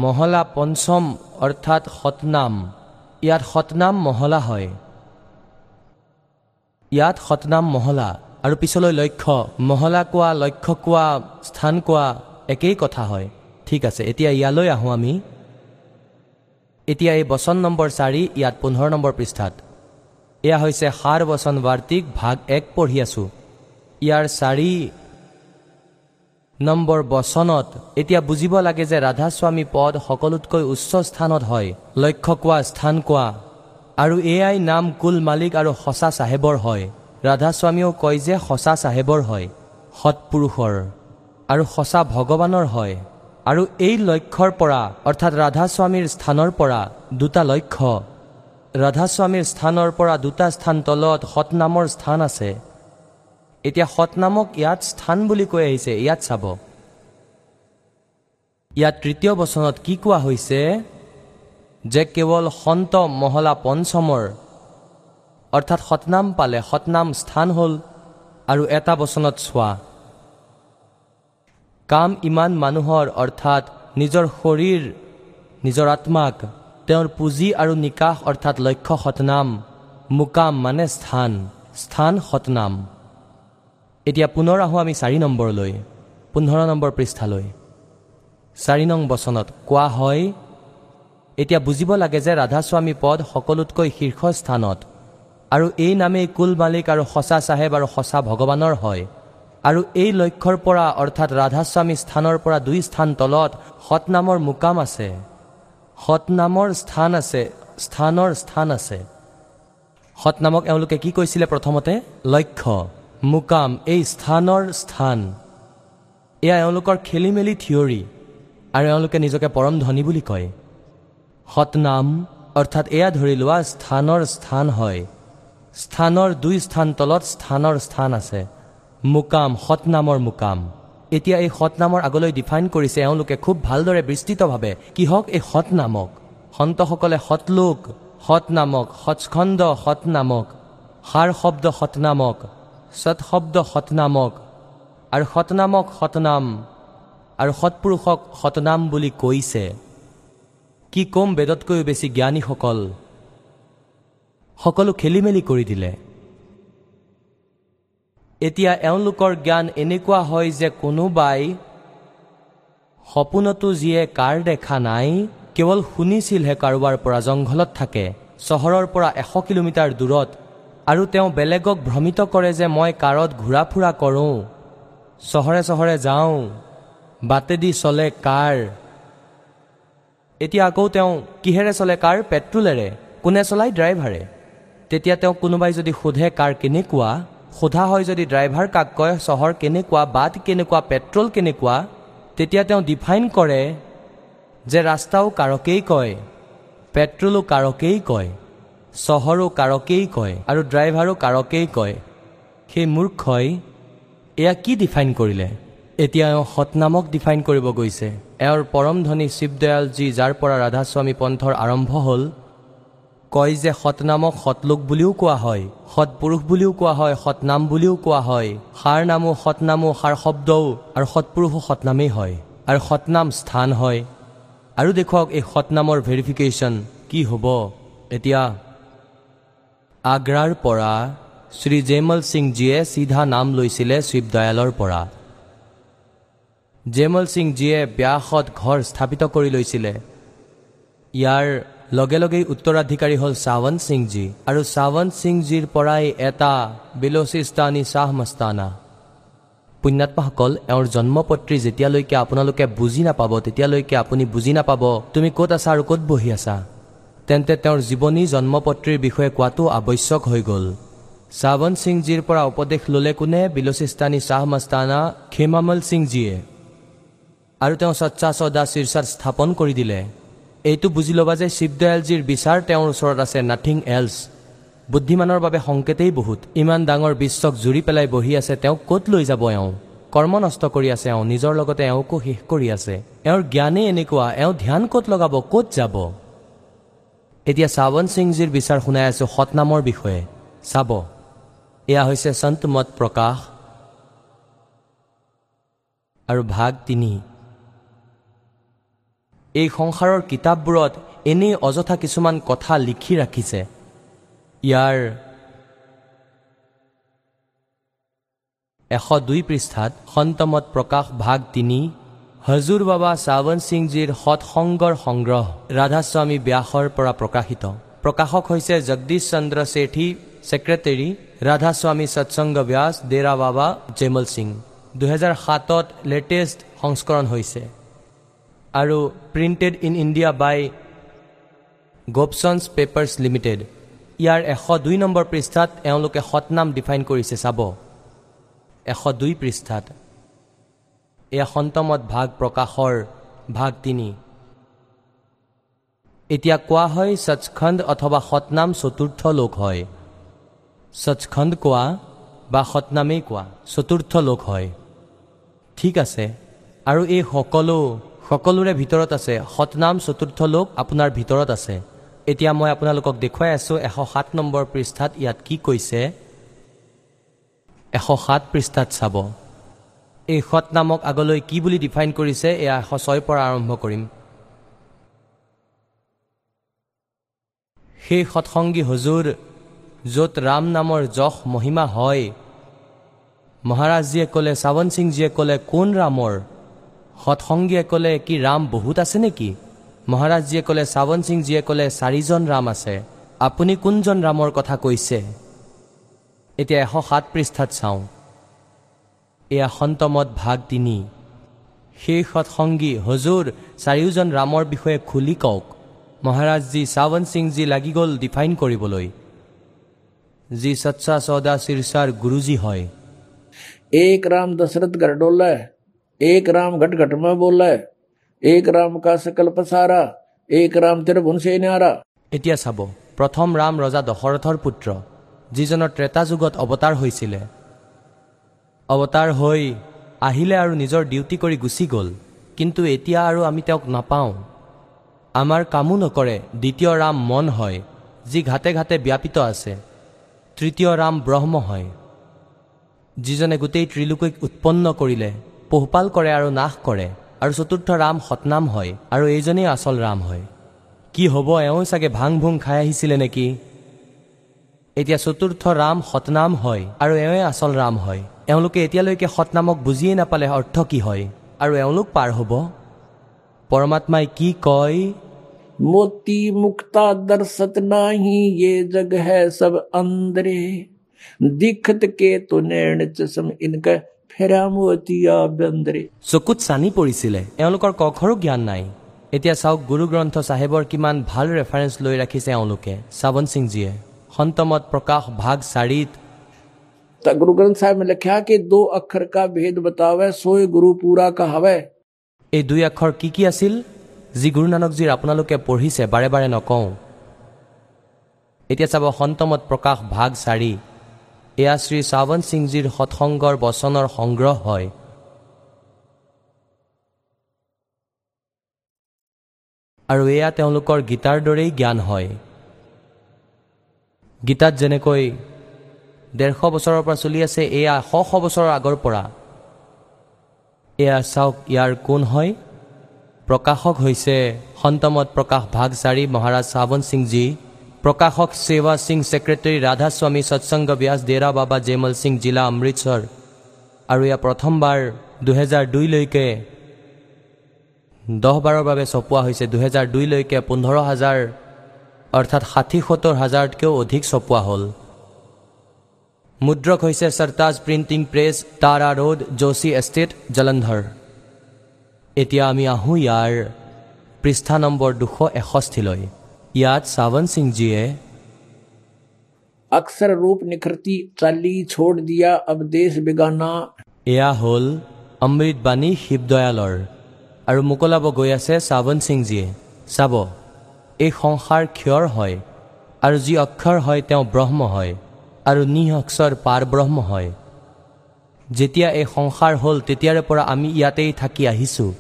মহলা পঞ্চম অৰ্থাৎ সতনাম। ইয়াত সতনাম মহলা হয়। ইয়াত সতনাম মহলা। আৰু পিছলৈ লক্ষ্য মহলা কোৱা লক্ষ্য কোৱা স্থান কোৱা একেই কথা হয়। ঠিক আছে এতিয়া ইয়ালৈ আহোঁ আমি। এতিয়া এই বচন নম্বৰ চাৰি ইয়াত পোন্ধৰ নম্বৰ পৃষ্ঠাত। এয়া হৈছে সাৰ বচন বাৰ্তিক ভাগ এক পঢ়ি আছোঁ। ইয়াৰ চাৰি নম্বৰ বচনত এতিয়া বুজিব লাগে যে ৰাধাস্বামী পদ সকলোতকৈ উচ্চ স্থানত হয়। লক্ষ্য কোৱা স্থান কোৱা। আৰু এয়াই নাম কুল মালিক আৰু সঁচা চাহেবৰ হয়। ৰাধাস্বামীয়েও কয় যে সঁচা চাহেবৰ হয় সৎপুৰুষৰ আৰু সঁচা ভগৱানৰ হয় আৰু এই লক্ষ্যৰ পৰা অৰ্থাৎ ৰাধাস্বামীৰ স্থানৰ পৰা দুটা লক্ষ্য। ৰাধাস্বামীৰ স্থানৰ পৰা দুটা স্থান তলত সৎনামৰ স্থান আছে। এতিয়া সৎনামক ইয়াত স্থান বুলি কৈ আহিছে ইয়াত চাব। ইয়াত তৃতীয় বচনত কি কোৱা হৈছে? যে কেৱল সন্ত মহলা পঞ্চমৰ অৰ্থাৎ সতনাম পালে সতনাম স্থান হ'ল আৰু এটা বচনত চোৱা। কাম ইমান মানুহৰ অৰ্থাৎ নিজৰ শৰীৰ নিজৰ আত্মাক তেওঁৰ পুঁজি আৰু নিকাশ অৰ্থাৎ লক্ষ্য সতনাম মুকাম মানে স্থান স্থান সতনাম এতিয়া পুনৰ আহোঁ আমি চাৰি নম্বৰলৈ পোন্ধৰ নম্বৰ পৃষ্ঠালৈ। চাৰি নং বচনত কোৱা হয় এতিয়া বুজিব লাগে যে ৰাধাস্বামী পদ সকলোতকৈ শীৰ্ষ স্থানত আৰু এই নামেই কুল মালিক আৰু সঁচা চাহেব আৰু সঁচা ভগৱানৰ হয়। আৰু এই লক্ষ্যৰ পৰা অৰ্থাৎ ৰাধাস্বামী স্থানৰ পৰা দুই স্থান তলত সৎনামৰ মুকাম আছে। সৎনামৰ স্থান আছে স্থানৰ স্থান আছে। সৎনামক এওঁলোকে কি কৈছিলে প্ৰথমতে? লক্ষ্য মুকাম এই স্থানৰ স্থান। এয়া এওঁলোকৰ খেলি মেলি থিয়ৰী আৰু এওঁলোকে নিজকে পৰম ধনী বুলি কয়। সতনাম অৰ্থাৎ এয়া ধৰি লোৱা স্থানৰ স্থান হয়। স্থানৰ দুই স্থান তলত স্থানৰ স্থান আছে। মুকাম সতনামৰ মুকাম। এতিয়া এই সতনামৰ আগলৈ ডিফাইন কৰিছে এওঁলোকে খুব ভালদৰে বিস্তৃতভাৱে কিহক এই সতনামক সন্তসকলে সতলোক সতনামক সৎস্কন্ধ সতনামক সাৰ শব্দ সতনামক সৎ শব্দ সতনামক আৰু সতনামক সতনাম আৰু সৎপুৰুষক সতনাম বুলি কৈছে। কি কম বেদতকৈও বেছি জ্ঞানীসকল সকলো খেলি মেলি কৰি দিলে। এতিয়া এওঁলোকৰ জ্ঞান এনেকুৱা হয় যে কোনোবাই সপোনতো যিয়ে কাৰ দেখা নাই কেৱল শুনিছিলহে কাৰোবাৰ পৰা জংঘলত থাকে চহৰৰ পৰা এশ কিলোমিটাৰ দূৰত আৰু তেওঁ বেলেগক ভ্ৰমিত কৰে যে মই কাৰত ঘূৰা ফুৰা কৰোঁ চহৰে চহৰে যাওঁ বাটেদি চলে কাৰ। এতিয়া আকৌ তেওঁ কিহেৰে চলে কাৰ? পেট্ৰলেৰে। কোনে চলায় ড্ৰাইভাৰে? তেতিয়া তেওঁক কোনোবাই যদি সোধে কাৰ কেনেকুৱা সোধা হয় যদি ড্ৰাইভাৰ কাক কয় চহৰ কেনেকুৱা বাট কেনেকুৱা পেট্ৰল কেনেকুৱা তেতিয়া তেওঁ ডিফাইন কৰে যে ৰাস্তাও কাৰকেই কয় পেট্ৰলো কাৰকেই কয় চহৰো কাৰকেই কয় আৰু ড্ৰাইভাৰো কাৰকেই কয়। সেই মূৰ্খই এয়া কি ডিফাইন কৰিলে? এতিয়া এওঁ সতনামক ডিফাইন কৰিব গৈছে। এওঁৰ পৰম ধনী শিৱদয়ালজী যাৰ পৰা ৰাধাস্বামী পন্থৰ আৰম্ভ হ'ল কয় যে সতনামক সতলোক বুলিও কোৱা হয় সৎপুৰুষ বুলিও কোৱা হয় সতনাম বুলিও কোৱা হয়। সাৰ নামো সতনামো সাৰ শব্দও আৰু সৎপুৰুষো সতনামেই হয় আৰু সতনাম স্থান হয়। আৰু দেখুৱাওক এই সতনামৰ ভেৰিফিকেশ্যন কি হ'ব। এতিয়া আগ্ৰাৰ পৰা শ্ৰী জেমল সিংজীয়ে চিধা নাম লৈছিলে শিৱদয়ালৰ পৰা। জেমল সিংজীয়ে ব্যাসত ঘৰ স্থাপিত কৰি লৈছিলে। ইয়াৰ লগে লগেই উত্তৰাধিকাৰী হ'ল চাৱন্ত সিংজী আৰু চাৱন্ত সিংজীৰ পৰাই এটা বিলচিস্তানী শ্বাহ মস্তানা পুণ্যাত্মাসকল এওঁৰ জন্মপত্ৰী যেতিয়ালৈকে আপোনালোকে বুজি নাপাব তেতিয়ালৈকে আপুনি বুজি নাপাব তুমি ক'ত আছা আৰু ক'ত বহি আছা। তেন্তে তেওঁৰ জীৱনী জন্মপত্ৰীৰ বিষয়ে কোৱাটো আৱশ্যক হৈ গ'ল। চাৱন্ত সিংজীৰ পৰা উপদেশ ল'লে কোনে? বিলচিস্তানী শ্বাহ মস্তানা খেমামল সিংজীয়ে আৰু তেওঁ সচ্চা চদা শীৰ্ষাত স্থাপন কৰি দিলে। এইটো বুজি ল'বা যে শিৱদয়ালজীৰ বিচাৰ তেওঁৰ ওচৰত আছে নাথিং এলছ। বুদ্ধিমানৰ বাবে সংকেতেই বহুত। ইমান ডাঙৰ বিশ্বক জুৰি পেলাই বহি আছে তেওঁক ক'ত লৈ যাব এওঁ? কৰ্ম নষ্ট কৰি আছে এওঁ নিজৰ লগতে এওঁকো শেষ কৰি আছে। এওঁৰ জ্ঞানেই এনেকুৱা এওঁ ধ্যান ক'ত লগাব ক'ত যাব? এতিয়া চাৱন সিংজীৰ বিচাৰ শুনাই আছোঁ সতনামৰ বিষয়ে। চাব। এয়া হৈছে সন্ত মত প্ৰকাশ। আৰু ভাগ তিনি। এই সংসাৰৰ কিতাপবোৰত এনেই অযথা কিছুমান কথা লিখি ৰাখিছে। ইয়াৰ এশ দুই পৃষ্ঠাত সন্তমত প্ৰকাশ ভাগ তিনি হজুৰ বাবা চাৱন সিংজীৰ সৎসংগৰ সংগ্ৰহ ৰাধাস্বামী ব্যাসৰ পৰা প্ৰকাশিত। প্ৰকাশক হৈছে জগদীশ চন্দ্ৰ শেঠী ছেক্ৰেটেৰী ৰাধাস্বামী সৎসংগ ব্যাস ডেৰা বাবা জেমল সিং। দুহেজাৰ সাতত লেটেষ্ট সংস্কৰণ হৈছে। আৰু printed in India by Gopsons papers limited ইয়াৰ এশ দুই নম্বৰ পৃষ্ঠাত এওঁলোকে সৎনাম ডিফাইন কৰিছে চাব। এশ দুই পৃষ্ঠাত। এয়া সন্তমত ভাগ প্ৰকাশৰ ভাগ তিনি। এতিয়া কোৱা হয় সচখণ্ড অথবা সৎনাম চতুৰ্থ লোক হয়। সচখণ্ড কোৱা বা সৎনামেই কোৱা চতুৰ্থ লোক হয়। ঠিক আছে। আৰু এই সকলো সকলোৰে ভিতৰত আছে। সৎনাম চতুৰ্থ লোক আপোনাৰ ভিতৰত আছে। এতিয়া মই আপোনালোকক দেখুৱাই আছোঁ এশ সাত নম্বৰ পৃষ্ঠাত ইয়াত কি কৈছে। এশ সাত পৃষ্ঠাত চাব। এই সৎ নামক আগলৈ কি বুলি ডিফাইন কৰিছে এয়া এশ ছয়ৰ পৰা আৰম্ভ কৰিম। সেই সৎসংগী হজুৰ য'ত ৰাম নামৰ যশ মহিমা হয় মহাৰাজজীয়ে ক'লে চাৱন সিংজীয়ে ক'লে কোন ৰামৰ? সৎসংগীয়ে ক'লে কি ৰাম বহুত আছে নেকি? মহাৰাজজীয়ে ক'লে শ্ৰাৱণ সিংজীয়ে ক'লে চাৰিজন ৰাম আছে। আপুনি কোনজন ৰামৰ কথা কৈছে? এতিয়া এশ সাত পৃষ্ঠাত চাওঁ। এয়া সন্তমত ভাগ তিনি। সেই সৎসংগী হজুৰ চাৰিওজন ৰামৰ বিষয়ে খুলি কওক। মহাৰাজজী শ্ৰাৱণ সিংজী লাগি গ'ল ডিফাইন কৰিবলৈ। যি সচ্চা চদা শীৰ্ষাৰ গুৰুজী হয়। এক ৰাম দশৰথ গাৰ্ডলে एक राम घट घट में बोला एक राम का सकल पसारा एक राम त्रिभुवन से न्यारा এতিয়া চাব প্ৰথম ৰাম ৰজা দশৰথৰ পুত্ৰ যিজনৰ ত্ৰেতা যুগত অৱতাৰ হৈছিলে অৱতাৰ হৈ আহিলে আৰু নিজৰ ডিউটি কৰি গুচি গ'ল কিন্তু এতিয়া আৰু আমি তেওঁক নাপাওঁ আমাৰ কামো নকৰে দ্বিতীয় ৰাম মন হয় যি ঘাটে ঘাটে ব্যাপিত আছে তৃতীয় ৰাম ব্ৰহ্ম হয় যিজনে গোটেই ত্ৰিলোকৈক উৎপন্ন কৰিলে পোহপাল কৰে আৰু নাশ কৰে আৰু চতুৰ্থ ৰাম সতনাম হয় আৰু এইজনেই আচল ৰাম হয় কি হ'ব এওঁ চাগে ভাং ভুং খাই আহিছিলে নেকি এতিয়া চতুৰ্থ ৰাম সতনাম হয় আৰু এওঁৱে আচল ৰাম হয় এওঁলোকে এতিয়ালৈকে সতনামক বুজিয়েই নাপালে অৰ্থ কি হয় আৰু এওঁলোক পাৰ হ'ব পৰমাত্মাই কি কয় मोती मुक्ता दर्शत नाही ये जग है सब अंदरे दिखत के तो नैण चसम इनका फेरा मोतिया बंदरे চকুত চানি পৰিছিলে এওঁলোকৰ কখৰো জ্ঞান নাই এতিয়া চাওক গুৰু গ্ৰন্থ চাহেবৰ কিমান ভাল ৰেফাৰেঞ্চ লৈ ৰাখিছে এওঁলোকে শ্ৰাৱণ সিংজীয়ে সন্তমত প্ৰকাশ ভাগ চাৰিত तो गुरु ग्रंथ साहब में लिखा कि दो अक्षर का भेद बतावे सोए गुरु पूरा कहावे এই দুই আখৰ কি কি আছিল যি গুৰু নানকজীৰ আপোনালোকে পঢ়িছে বাৰে বাৰে নকওঁ এতিয়া চাব সন্তমত প্ৰকাশ ভাগ চাৰি এয়া শ্ৰী শ্ৰাৱণ সিংজীৰ সৎসংগৰ বচনৰ সংগ্ৰহ হয়। আৰু এয়া তেওঁলোকৰ গীতাৰ দৰেই জ্ঞান হয়। গীতাত যেনেকৈ ডেৰশ বছৰৰ পৰা চলি আছে এয়া শ শ বছৰৰ আগৰ পৰা। এয়া চাওক ইয়াৰ কোন হয়? প্ৰকাশক হৈছে সন্তমত প্ৰকাশ ভাগ চাৰি মহাৰাজ শ্ৰাৱণ সিংজী। প্ৰকাশক সেৱা সিং ছেক্ৰেটেৰী ৰাধাস্বামী সৎসংগ ব্যাস ডেৰা বাবা জেমল সিং জিলা অমৃতসৰ আৰু এয়া প্ৰথমবাৰ দুহেজাৰ দুইলৈকে দহ বাৰৰ বাবে ছপোৱা হৈছে। দুহেজাৰ দুইলৈকে পোন্ধৰ হাজাৰ অৰ্থাৎ ষাঠি সত্তৰ হাজাৰতকৈও অধিক ছপোৱা হ'ল। মুদ্ৰক হৈছে Sartaj printing press Tara road Joshi estate Jalandhar. এতিয়া আমি আহোঁ ইয়াৰ পৃষ্ঠা নম্বৰ দুশ এষষ্ঠিলৈ। ইয়াত শ্ৰাৱণ সিংজীয়ে अक्सर रूप निखरती चाली छोड़ दिया अब देश बेगाना এয়া হ'ল অমৃতবাণী শিৱদয়ালৰ আৰু মোকলাব গৈ আছে শ্ৰাৱণ সিংজীয়ে চাব এই সংসাৰ ক্ষৰ হয় আৰু যি অক্ষৰ হয় তেওঁ ব্ৰহ্ম হয় আৰু নিঃঅক্ষৰ পাৰ ব্ৰহ্ম হয় যেতিয়া এই সংসাৰ হ'ল তেতিয়াৰে পৰা আমি ইয়াতেই থাকি আহিছোঁ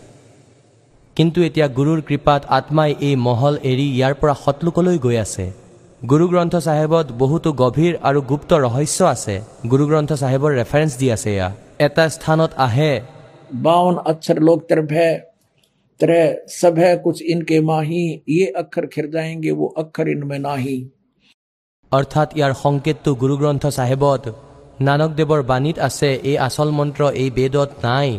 কিন্তু এতিয়া গুৰুৰ কৃপাত আত্মাই এই মহল এৰি ইয়াৰ পৰা সতলোকলৈ গৈ আছে গুৰু গ্ৰন্থ চাহেবত বহুতো গভীৰ আৰু গুপ্ত ৰহস্য আছে গুৰু গ্ৰন্থ চাহেবৰ ৰেফাৰেঞ্চ দি আছে এয়া এটা স্থানত আহে बावन अक्षर लोक तरफ है तरह सब है कुछ इनके माही ये अक्षर खिर जाएंगे वो अक्षर इनमें नाही অৰ্থাৎ ইয়াৰ সংকেতটো গুৰুগ্ৰন্থ চাহেবত নানকদেৱৰ বাণীত আছে এই আচল মন্ত্ৰ এই বেদত নাই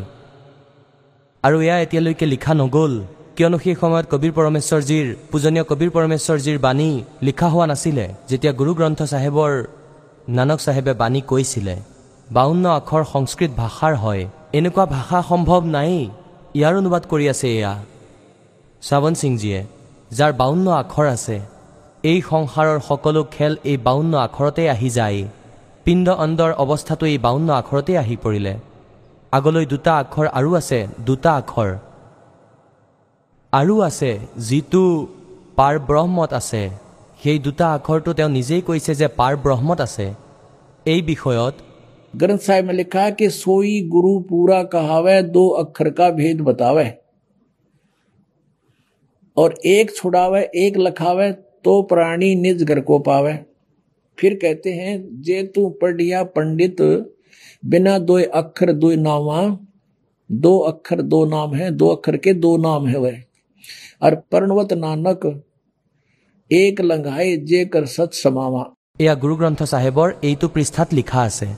আৰু এয়া এতিয়ালৈকে লিখা নগ'ল। কিয়নো সেই সময়ত কবীৰ পৰমেশ্বৰজীৰ পূজনীয় কবীৰ পৰমেশ্বৰজীৰ বাণী লিখা হোৱা নাছিলে যেতিয়া গুৰুগ্ৰন্থ চাহেবৰ নানক চাহেবে বাণী কৈছিলে। বাৱন্ন আখৰ সংস্কৃত ভাষাৰ হয়। এনেকুৱা ভাষা সম্ভৱ নায়েই। ইয়াৰ অনুবাদ কৰি আছে এয়া। শ্ৰাৱণ সিংজীয়ে যাৰ বাৱন্ন আখৰ আছে এই সংসাৰৰ সকলো খেল এই বাৱন্ন আখৰতেই আহি যায়। পিণ্ড অণ্ডৰ অৱস্থাটো এই বাৱন্ন আখৰতেই আহি পৰিলে। আগলৈ দুটা আখৰ আৰু আছে দুটা আখৰ আৰু আছে যিটো পাৰ ব্ৰহ্মত আছে সেই দুটা আখৰটো তেওঁ নিজেই কৈছে যে পাৰ ব্ৰহ্মত আছে এই বিষয়ত ग्रंथ साहिब में लिखा है कि सोई गुरु पूरा कहावे दो अक्षर का भेद बतावे और एक छुड़ावे एक लखावे तो प्राणी निज घर को पावे फिर कहते हैं जे तू पढ़िया पंडित बिना दो अक्षर दो नामा दो अक्षर दो नाम है दो अक्षर के दो नाम है वह और पर्णवत नानक एक लंघाए जे कर सच समावा এয়া গুৰুগ্ৰন্থ চাহেবৰ এইটো পৃষ্ঠাত লিখা আছে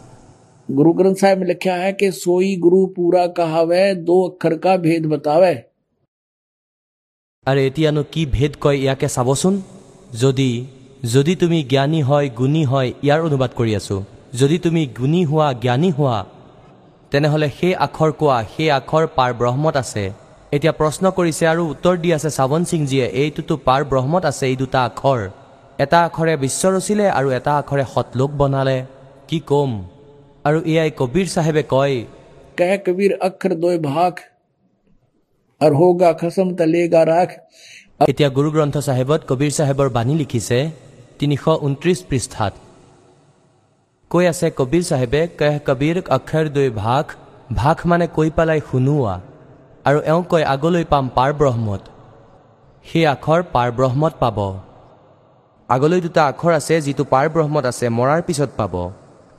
गुरु ग्रंथ साहिब में लिखा है कि सोई गुरु पूरा कहावे दो अक्षर का भेद बतावे আৰু এতিয়ানো কি ভেদ কয় ইয়াকে চাবচোন যদি যদি তুমি জ্ঞানী হয় গুণী হয় ইয়াৰ অনুবাদ কৰি আছোঁ যদি তুমি গুণী হোৱা জ্ঞানী হোৱা তেনেহ'লে সেই আখৰ কোৱা সেই আখৰ পাৰ ব্ৰহ্মত আছে। এতিয়া প্ৰশ্ন কৰিছে আৰু উত্তৰ দি আছে শ্ৰাৱণ সিংজীয়ে এইটোতো পাৰ ব্ৰহ্মত আছে এই দুটা আখৰ। এটা আখৰে বিশ্ব ৰচিলে আৰু এটা আখৰে সতলোক বনালে। কি ক'ম? আৰু এয়াই কবিৰ চাহেবে কয় কবিৰ আখৰ দৈ ভাগ আৰু খচম ৰাখ? এতিয়া গুৰু গ্ৰন্থ চাহেবত কবিৰ চাহেবৰ বাণী লিখিছে তিনিশ ঊনত্ৰিছ পৃষ্ঠাত। কৈ আছে কবীৰ চাহেবে কেহ কবীৰ অক্ষৰ দুই ভাগ ভাগ মানে কৈ পেলাই শুনোৱা আৰু এওঁ কয় আগলৈ পাম পাৰ ব্ৰহ্মত সেই আখৰ পাৰ ব্ৰহ্মত পাব আগলৈ দুটা আখৰ আছে যিটো পাৰ ব্ৰহ্মত আছে মৰাৰ পিছত পাব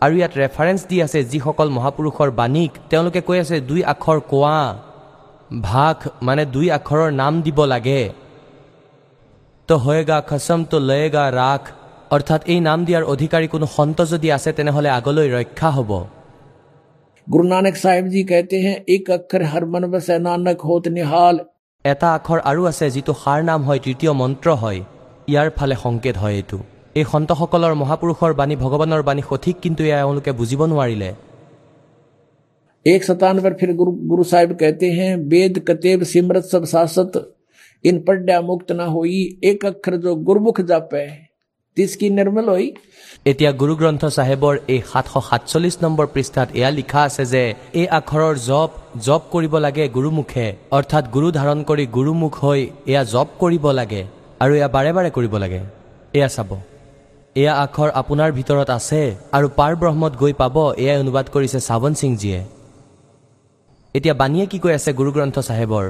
আৰু ইয়াত ৰেফাৰেঞ্চ দি আছে যিসকল মহাপুৰুষৰ বাণীক তেওঁলোকে কৈ আছে দুই আখৰ কোৱা ভাগ মানে দুই আখৰৰ নাম দিব লাগে তো হয়েগা খচম তো লয়েগা ৰাখ অৰ্থাৎ এই নাম দিয়াৰ অধিকাৰী কোনো সন্ত যদি আছে তেনেহ'লে আগলৈ ৰক্ষা হ'ব गुरु नानक साहिब जी कहते हैं एक अक्षर हर मन बस नानक होत निहाल এটা আখৰ আৰু আছে যিটো সাৰ নাম হয় তৃতীয় মন্ত্ৰ হয় ইয়াৰ ফালে সংকেত হয় এইটো এই সন্তসকলৰ মহাপুৰুষৰ বাণী ভগৱানৰ বাণী সঠিক কিন্তু এয়া এওঁলোকে বুজিব নোৱাৰিলে एक सतान पर फिर गुरु गुरु साहिब कहते हैं वेद कतेब सिमरत सब सासत इन पढ़ा मुक्त न होई एक अक्षर जो गुरमुख जापे तिसकी এতিয়া গুৰু গ্ৰন্থ চাহেবৰ এই সাতশ সাতচল্লিছ নম্বৰ পৃষ্ঠাত এয়া লিখা আছে যে এই আখৰৰ জপ জপ কৰিব লাগে গুৰুমুখে অৰ্থাৎ গুৰু ধাৰণ কৰি গুৰুমুখ হৈ এয়া জপ কৰিব লাগে আৰু এয়া বাৰে বাৰে কৰিব লাগে। এয়া চাব। এয়া আখৰ আপোনাৰ ভিতৰত আছে আৰু পাৰ ব্ৰহ্মত গৈ পাব এয়াই অনুবাদ কৰিছে শ্ৰাৱণ সিংজীয়ে এতিয়া বাণীয়ে কি কৈ আছে গুৰু গ্ৰন্থ চাহেবৰ?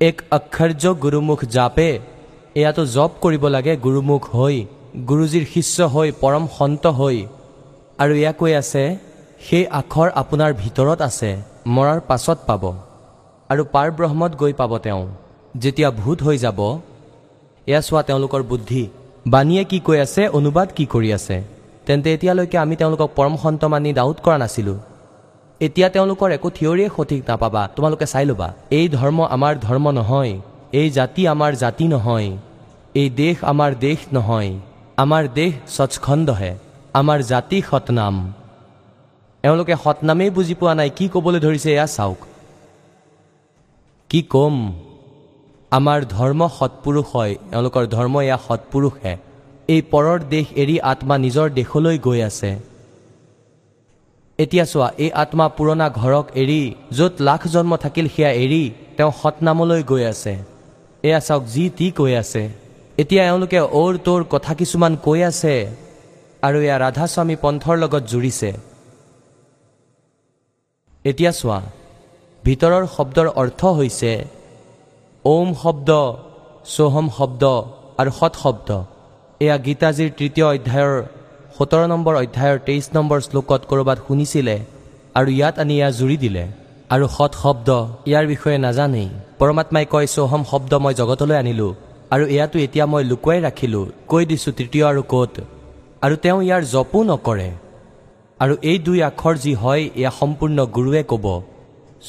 এক অক্ষৰ্য গুৰুমুখ জাপে এয়াতো জপ কৰিব লাগে গুৰুমুখ হৈ গুৰুজীৰ শিষ্য হৈ পৰম সন্ত হৈ আৰু এয়া কৈ আছে সেই আখৰ আপোনাৰ ভিতৰত আছে মৰাৰ পাছত পাব আৰু পাৰ ব্ৰহ্মত গৈ পাব তেওঁ। যেতিয়া ভূত হৈ যাব এয়া চোৱা তেওঁলোকৰ বুদ্ধি বাণীয়ে কি কৈ আছে অনুবাদ কি কৰি আছে। তেন্তে এতিয়ালৈকে আমি তেওঁলোকক পৰম সন্ত মানি ডাউট কৰা নাছিলোঁ। এতিয়া তেওঁলোকৰ একো থিয়ৰিয়ে সঠিক নাপাবা তোমালোকে চাই ল'বা এই ধৰ্ম আমাৰ ধৰ্ম নহয় এই জাতি আমাৰ জাতি নহয় এই দেশ আমাৰ দেশ নহয়। আমাৰ দেশ স্বচ্ছখণ্ডহে আমাৰ জাতি সতনাম এওঁলোকে সতনামেই বুজি পোৱা নাই কি ক'বলৈ ধৰিছে এয়া চাওক। কি ক'ম? আমাৰ ধৰ্ম সৎপুৰুষ হয় এওঁলোকৰ ধৰ্ম এয়া সৎপুৰুষহে এই পৰৰ দেশ এৰি আত্মা নিজৰ দেশলৈ গৈ আছে। এতিয়া চোৱা এই আত্মা পুৰণা ঘৰক এৰি য'ত লাখ জন্ম থাকিল সেয়া এৰি তেওঁ সতনামলৈ গৈ আছে। এয়া চাওক যি টি কৈ আছে। এতিয়া এওঁলোকে অৰ তোৰ কথা কিছুমান কৈ আছে আৰু এয়া ৰাধাস্বামী পন্থৰ লগত জুৰিছে। এতিয়া চোৱা ভিতৰৰ শব্দৰ অৰ্থ হৈছে ওম শব্দ সোহম শব্দ আৰু সৎ শব্দ। এয়া গীতাজীৰ তৃতীয় অধ্যায়ৰ সোতৰ নম্বৰ অধ্যায়ৰ তেইছ নম্বৰ শ্লোকত ক'ৰবাত শুনিছিলে আৰু ইয়াত আনি এয়া জুৰি দিলে। আৰু সৎ শব্দ ইয়াৰ বিষয়ে নাজানেই। পৰমাত্মাই কয় চৌহম শব্দ মই জগতলৈ আনিলোঁ। আৰু এয়াতো এতিয়া মই লুকুৱাই ৰাখিলোঁ কৈ দিছোঁ তৃতীয় আৰু ক'ত। আৰু তেওঁ ইয়াৰ জপো নকৰে। আৰু এই দুই আখৰ যি হয় এয়া সম্পূৰ্ণ গুৰুৱে ক'ব।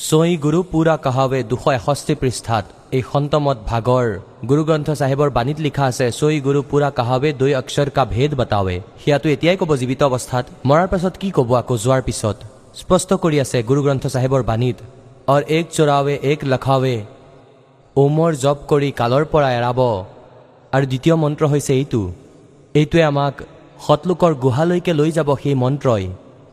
ছই গুৰু পুৰা কাহাৱে দুশ এষষ্ঠি পৃষ্ঠাত এই সন্তমত ভাগৰ গুৰুগ্ৰন্থ চাহেবৰ বাণীত লিখা আছে ছই গুৰু পুৰা কাহাৱে দুই অক্ষৰ কা ভেদ বাতাৱে। সেয়াটো এতিয়াই ক'ব জীৱিত অৱস্থাত। মৰাৰ পাছত কি ক'ব আকৌ যোৱাৰ পিছত? স্পষ্ট কৰি আছে গুৰুগ্ৰন্থ চাহেবৰ বাণীত অৰ এক চোৰাৱে এক লখাৱে ওমৰ জপ কৰি কালৰ পৰা এৰাব। আৰু দ্বিতীয় মন্ত্ৰ হৈছে এইটো। এইটোৱে আমাক সৎলোকৰ গুহালৈকে লৈ যাব সেই মন্ত্ৰই।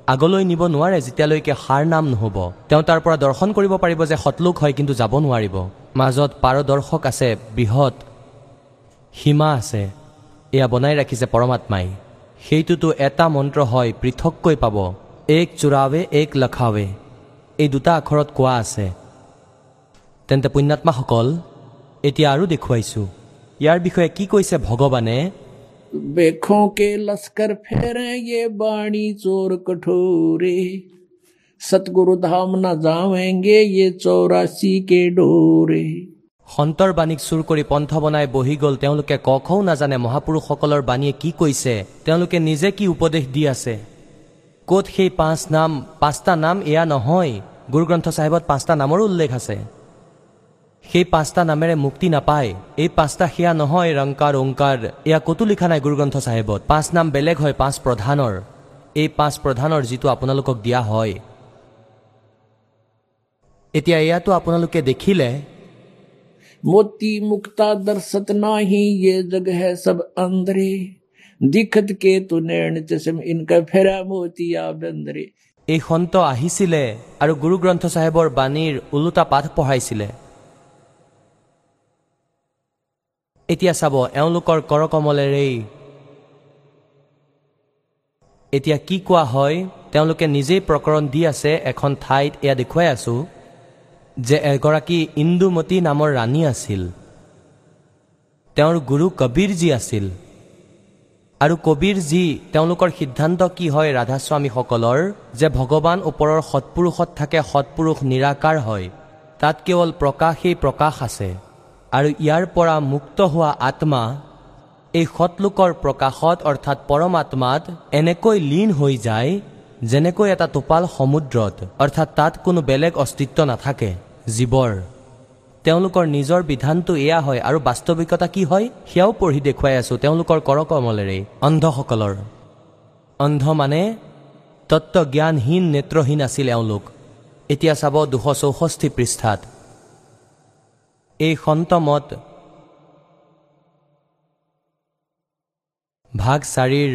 আগলৈ নিব নোৱাৰে যেতিয়ালৈকে সাৰ নাম নহ'ব। তেওঁ তাৰ পৰা দৰ্শন কৰিব পাৰিব যে সৎলোক হয় কিন্তু যাব নোৱাৰিব। মাজত পাৰদৰ্শক আছে বৃহৎ সীমা আছে। এয়া বনাই ৰাখিছে পৰমাত্মাই। সেইটোতো এটা মন্ত্ৰ হয় পৃথককৈ পাব। এক চোৰাৱে এক লখাৱে। এই দুটা আখৰত কোৱা আছে। তেন্তে পুণ্যাত্মাসকল এতিয়া আৰু দেখুৱাইছো। ইয়াৰ বিষয়ে কি কৈছে ভগৱানে? সন্তৰ বাণীক চুৰ কৰি পন্থ বনাই বহি গল তেওঁলোকে কখও নাজানে মহাপুৰুষসকলৰ বাণীয়ে কি কৈছে তেওঁলোকে নিজে কি উপদেশ দি আছে? কত সেই পাঁচ নাম পাঁচটা নাম এয়া নহয় গুৰুগ্ৰন্থ চাহেবত পাঁচটা নামৰো উল্লেখ আছে। সেই পাঁচটা নামেৰে মুক্তি নাপায় এই পাঁচটা সেয়া নহয় ৰংকাৰ ওংকাৰ এয়া ক'তো লিখা নাই গুৰুগ্ৰন্থ চাহেবত পাঁচ নাম বেলেগ হয় পাঁচ প্ৰধানৰ এই পাঁচ প্ৰধানৰ যিটো আপোনালোকক দিয়া হয় এতিয়া এয়াতো আপোনালোকে দেখিলে मोती मुक्ता दर्शत नाही ये जग है सब अंदरे दिखत के तु नैण चश्म इनका फेरा मोतिया बंदरे এই সন্ত আহিছিলে আৰু গুৰুগ্ৰন্থ চাহেবৰ বাণীৰ ওলোটা পাঠ পঢ়াইছিলে এতিয়া চাব এওঁলোকৰ কৰকমলেৰেই। এতিয়া কি কোৱা হয় তেওঁলোকে নিজেই প্ৰকৰণ দি আছে এখন ঠাইত এয়া দেখুৱাই আছোঁ যে এগৰাকী ইন্দুমতী নামৰ ৰাণী আছিল। তেওঁৰ গুৰু কবীৰজী আছিল। আৰু কবীৰজী তেওঁলোকৰ সিদ্ধান্ত কি হয় ৰাধাস্বামীসকলৰ যে ভগৱান ওপৰৰ সৎপুৰুষত থাকে সৎপুৰুষ নিৰাকাৰ হয় তাত কেৱল প্ৰকাশেই প্ৰকাশ আছে। আৰু ইয়াৰ পৰা মুক্ত হোৱা আত্মা এই সৎলোকৰ প্ৰকাশত অৰ্থাৎ পৰমাত্মাত এনেকৈ লীন হৈ যায় যেনেকৈ এটা টোপাল সমুদ্ৰত অৰ্থাৎ তাত কোনো বেলেগ অস্তিত্ব নাথাকে জীৱৰ। তেওঁলোকৰ নিজৰ বিধানটো এয়া হয় আৰু বাস্তৱিকতা কি হয় সেয়াও পঢ়ি দেখুৱাই আছোঁ তেওঁলোকৰ কৰকমলেৰে অন্ধসকলৰ। অন্ধ মানে তত্বজ্ঞানহীন নেত্ৰহীন আছিল এওঁলোক। এতিয়া চাব দুশ চৌষষ্ঠি পৃষ্ঠাত। এই সন্তমত ভাগ চাৰিৰ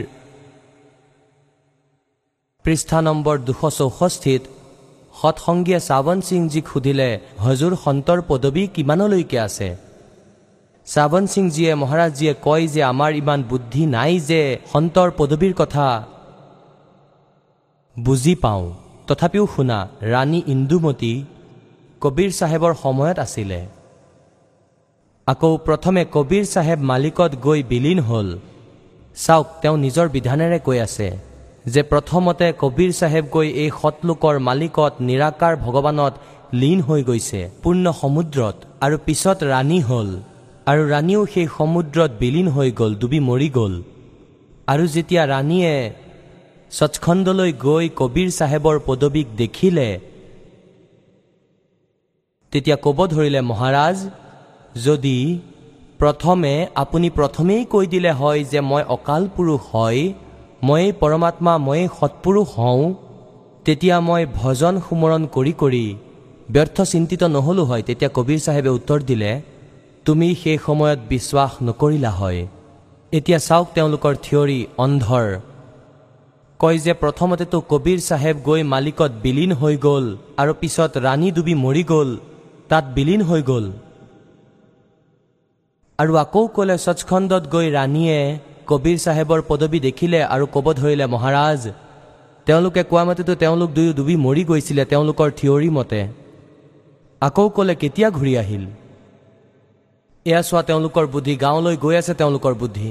পৃষ্ঠা নম্বৰ দুশ চৌষষ্ঠিত সৎসংগীয়ে শ্ৰাৱণ সিংজীক সুধিলে হজুৰ সন্তৰ পদবী কিমানলৈকে আছে? শ্ৰাৱণ সিংজীয়ে মহাৰাজজীয়ে কয় যে আমাৰ ইমান বুদ্ধি নাই যে সন্তৰ পদবীৰ কথা বুজি পাওঁ। তথাপিও শুনা ৰাণী ইন্দুমতী কবীৰ চাহেবৰ সময়ত আছিলে। আকৌ প্ৰথমে কবীৰ চাহেব মালিকত গৈ বিলীন হ'ল। চাওক তেওঁ নিজৰ বিধানেৰে কৈ আছে যে প্ৰথমতে কবীৰ চাহেব গৈ এই সৎলোকৰ মালিকত নিৰাকাৰ ভগৱানত লীন হৈ গৈছে পূৰ্ণ সমুদ্ৰত আৰু পিছত ৰাণী হ'ল। আৰু ৰাণীও সেই সমুদ্ৰত বিলীন হৈ গ'ল ডুবি মৰি গ'ল। আৰু যেতিয়া ৰাণীয়ে সচখণ্ডলৈ গৈ কবীৰ চাহেবৰ পদবীক দেখিলে তেতিয়া ক'ব ধৰিলে মহাৰাজ যদি প্ৰথমে আপুনি প্ৰথমেই কৈ দিলে হয় যে মই অকাল পুৰুষ হয় ময়েই পৰমাত্মা ময়েই সৎপুৰুষ হওঁ তেতিয়া মই ভজন সুমৰণ কৰি কৰি ব্যৰ্থ চিন্তিত নহ'লো হয়। তেতিয়া কবীৰ চাহেবে উত্তৰ দিলে তুমি সেই সময়ত বিশ্বাস নকৰিলা হয়। এতিয়া চাওক তেওঁলোকৰ থিয়ৰী অন্ধৰ। কয় যে প্ৰথমতেতো কবীৰ চাহেব গৈ মালিকত বিলীন হৈ গ'ল আৰু পিছত ৰাণী ডুবি মৰি গ'ল তাত বিলীন হৈ গ'ল। আৰু আকৌ ক'লে সচখণ্ডত গৈ ৰাণীয়ে কবীৰ চাহেবৰ পদবী দেখিলে আৰু ক'ব ধৰিলে মহাৰাজ তেওঁলোকে কোৱা মতেতো তেওঁলোক দুয়ো ডুবি মৰি গৈছিলে তেওঁলোকৰ থিয়ৰী মতে। আকৌ ক'লে কেতিয়া ঘূৰি আহিল? এয়া চোৱা তেওঁলোকৰ বুদ্ধি গাঁৱলৈ গৈ আছে তেওঁলোকৰ বুদ্ধি।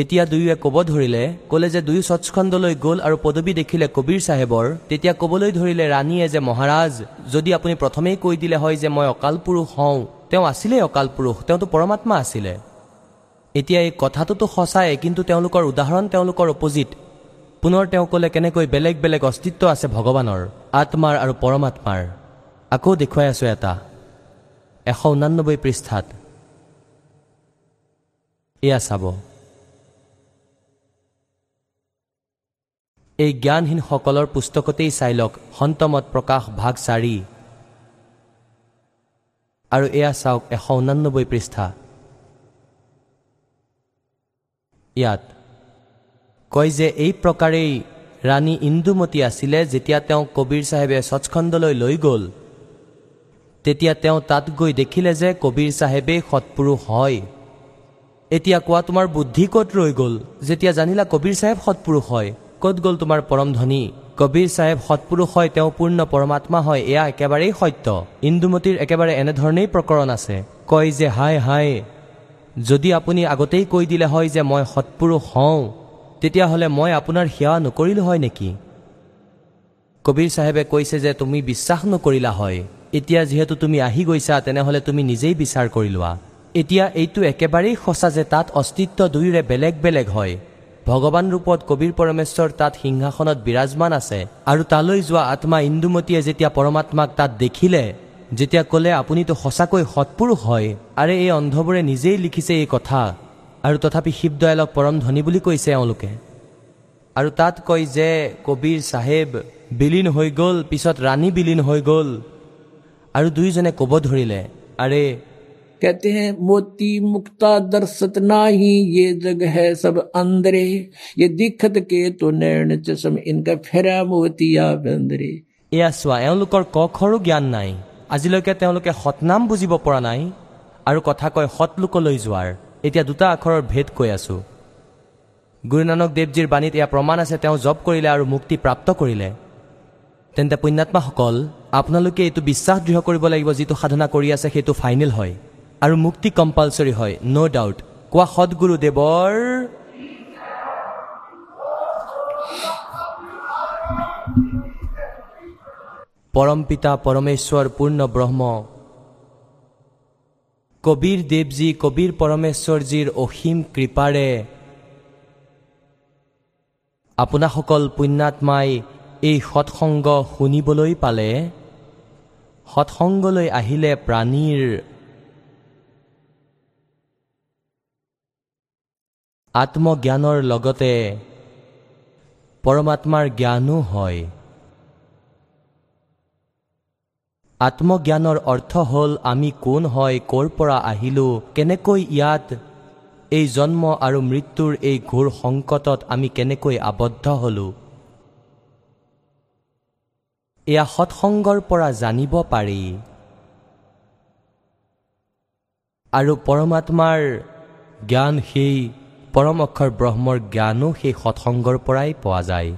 এতিয়া দুয়োৱে ক'ব ধৰিলে ক'লে যে দুয়ো সচখণ্ডলৈ গ'ল আৰু পদবী দেখিলে কবিৰ চাহেবৰ তেতিয়া ক'বলৈ ধৰিলে ৰাণীয়ে যে মহাৰাজ যদি আপুনি প্ৰথমেই কৈ দিলে হয় যে মই অকাল পুৰুষ হওঁ তেওঁ আছিলেই অকাল পুৰুষ তেওঁতো পৰমাত্মা আছিলে। এতিয়া এই কথাটোতো সঁচাই কিন্তু তেওঁলোকৰ উদাহৰণ তেওঁলোকৰ অপজিট। পুনৰ তেওঁ ক'লে কেনেকৈ বেলেগ বেলেগ অস্তিত্ব আছে ভগৱানৰ আত্মাৰ আৰু পৰমাত্মাৰ। আকৌ দেখুৱাই আছোঁ এটা এশ ঊনানব্বৈ পৃষ্ঠাত। এয়া চাব। এই জ্ঞানহীনসকলৰ পুস্তকতেই চাই লওক সন্তমত প্ৰকাশ ভাগ চাৰি। আৰু এয়া চাওক এশ ঊনানব্বৈ পৃষ্ঠা। ইয়াত কয় যে এই প্ৰকাৰেই ৰাণী ইন্দুমতী আছিলে যেতিয়া তেওঁ কবিৰ চাহেবে সচখণ্ডলৈ লৈ গ'ল। তেতিয়া তেওঁ তাত গৈ দেখিলে যে কবিৰ চাহেবেই সৎপুৰুষ হয়। এতিয়া কোৱা তোমাৰ বুদ্ধি ক'ত ৰৈ গ'ল? যেতিয়া জানিলা কবিৰ চাহেব সৎপুৰুষ হয়। ক'ত গ'ল তোমাৰ পৰম ধনী? কবিৰ চাহেব সৎপুৰুষ হয় তেওঁ পূৰ্ণ পৰমাত্মা হয় এয়া একেবাৰেই সত্য। ইন্দুমতীৰ একেবাৰে এনেধৰণেই প্ৰকৰণ আছে। কয় যে হাই হাই যদি আপুনি আগতেই কৈ দিলে হয় যে মই সৎপুৰুষ হওঁ তেতিয়াহ'লে মই আপোনাৰ সেৱা নকৰিলোঁ হয় নেকি? কবিৰ চাহেবে কৈছে যে তুমি বিশ্বাস নকৰিলা হয়। এতিয়া যিহেতু তুমি আহি গৈছা তেনেহ'লে তুমি নিজেই বিচাৰ কৰি লোৱা। এতিয়া এইটো একেবাৰেই সঁচা যে তাত অস্তিত্ব দুয়োৰে বেলেগ বেলেগ হয়। ভগৱান ৰূপত কবিৰ পৰমেশ্বৰ তাত সিংহাসনত বিৰাজমান আছে আৰু তালৈ যোৱা আত্মা ইন্দুমতীয়ে যেতিয়া পৰমাত্মাক তাত দেখিলে যেতিয়া ক'লে আপুনিতো সঁচাকৈ সৎপুৰুষ হয়। আৰে এই অন্ধবোৰে নিজেই লিখিছে এই কথা। আৰু তথাপি শিৱদয়ালক পৰম ধনী বুলি কৈছে এওঁলোকে। আৰু তাত কয় যে কবিৰ চাহেব বিলীন হৈ গ'ল পিছত ৰাণী বিলীন হৈ গ'ল। আৰু দুয়োজনে ক'ব ধৰিলে আৰে कहते हैं मोती मुक्ता दर्शत नाही ये जग है सब अंदरे ये दिखत के तो नैण चसम इनका फेरा मोतिया बंदरे এয়া চোৱা এওঁলোকৰ ক খৰো জ্ঞান নাই আজিলৈকে তেওঁলোকে সৎনাম বুজিব পৰা নাই আৰু কথা কয় সৎলোকলৈ যোৱাৰ এতিয়া দুটা আখৰৰ ভেদ কৈ আছো গুৰু নানক দেৱজীৰ বাণীত এয়া প্ৰমাণ আছে তেওঁ জপ কৰিলে আৰু মুক্তি প্ৰাপ্ত কৰিলে তেন্তে পুণ্যাত্মাসকল আপোনালোকে এইটো বিশ্বাস দৃঢ় কৰিব লাগিব যিটো সাধনা কৰি আছে সেইটো ফাইনেল হয় আৰু মুক্তি কম্পালচৰি হয় ন' ডাউট কোৱা সদগুৰুদেৱৰ পৰম পিতা পৰমেশ্বৰ পূৰ্ণ ব্ৰহ্ম। কবিৰ দেৱজী কবিৰ পৰমেশ্বৰজীৰ অসীম কৃপাৰে আপোনাসকল পুণ্যাত্মাই এই সৎসংগ শুনিবলৈ পালে। সৎসংগলৈ আহিলে প্ৰাণীৰ আত্মজ্ঞানৰ লগতে পৰমাত্মাৰ জ্ঞানো হয়। আত্মজ্ঞানৰ অৰ্থ হ'ল আমি কোন হয় ক'ৰ পৰা আহিলোঁ কেনেকৈ ইয়াত এই জন্ম আৰু মৃত্যুৰ এই ঘোৰ সংকটত আমি কেনেকৈ আবদ্ধ হ'লোঁ। এয়া সৎসংগৰ পৰা জানিব পাৰি। আৰু পৰমাত্মাৰ জ্ঞান সেই পৰম অক্ষৰ ব্ৰহ্মৰ জ্ঞানো সেই সৎসংগৰ পৰাই পোৱা যায়।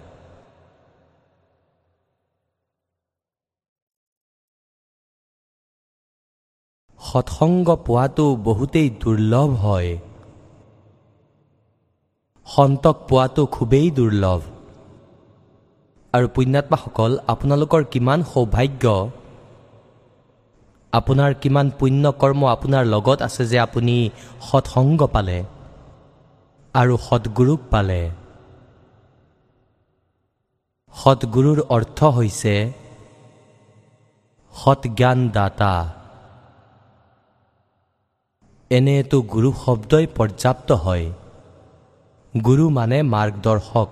সৎসংগ পোৱাটো বহুতেই দুৰ্লভ হয়। সন্তক পোৱাটো খুবেই দুৰ্লভ। আৰু পুণ্যাত্মাসকল আপোনালোকৰ কিমান সৌভাগ্য? আপোনাৰ কিমান পুণ্য কৰ্ম আপোনাৰ লগত আছে যে আপুনি সৎসংগ পালে? আৰু সৎগুৰুক পালে। সৎগুৰুৰ অৰ্থ হৈছে সৎজ্ঞানদাতা। এনেতো গুৰু শব্দই পৰ্যাপ্ত হয়। গুৰু মানে মাৰ্গদৰ্শক।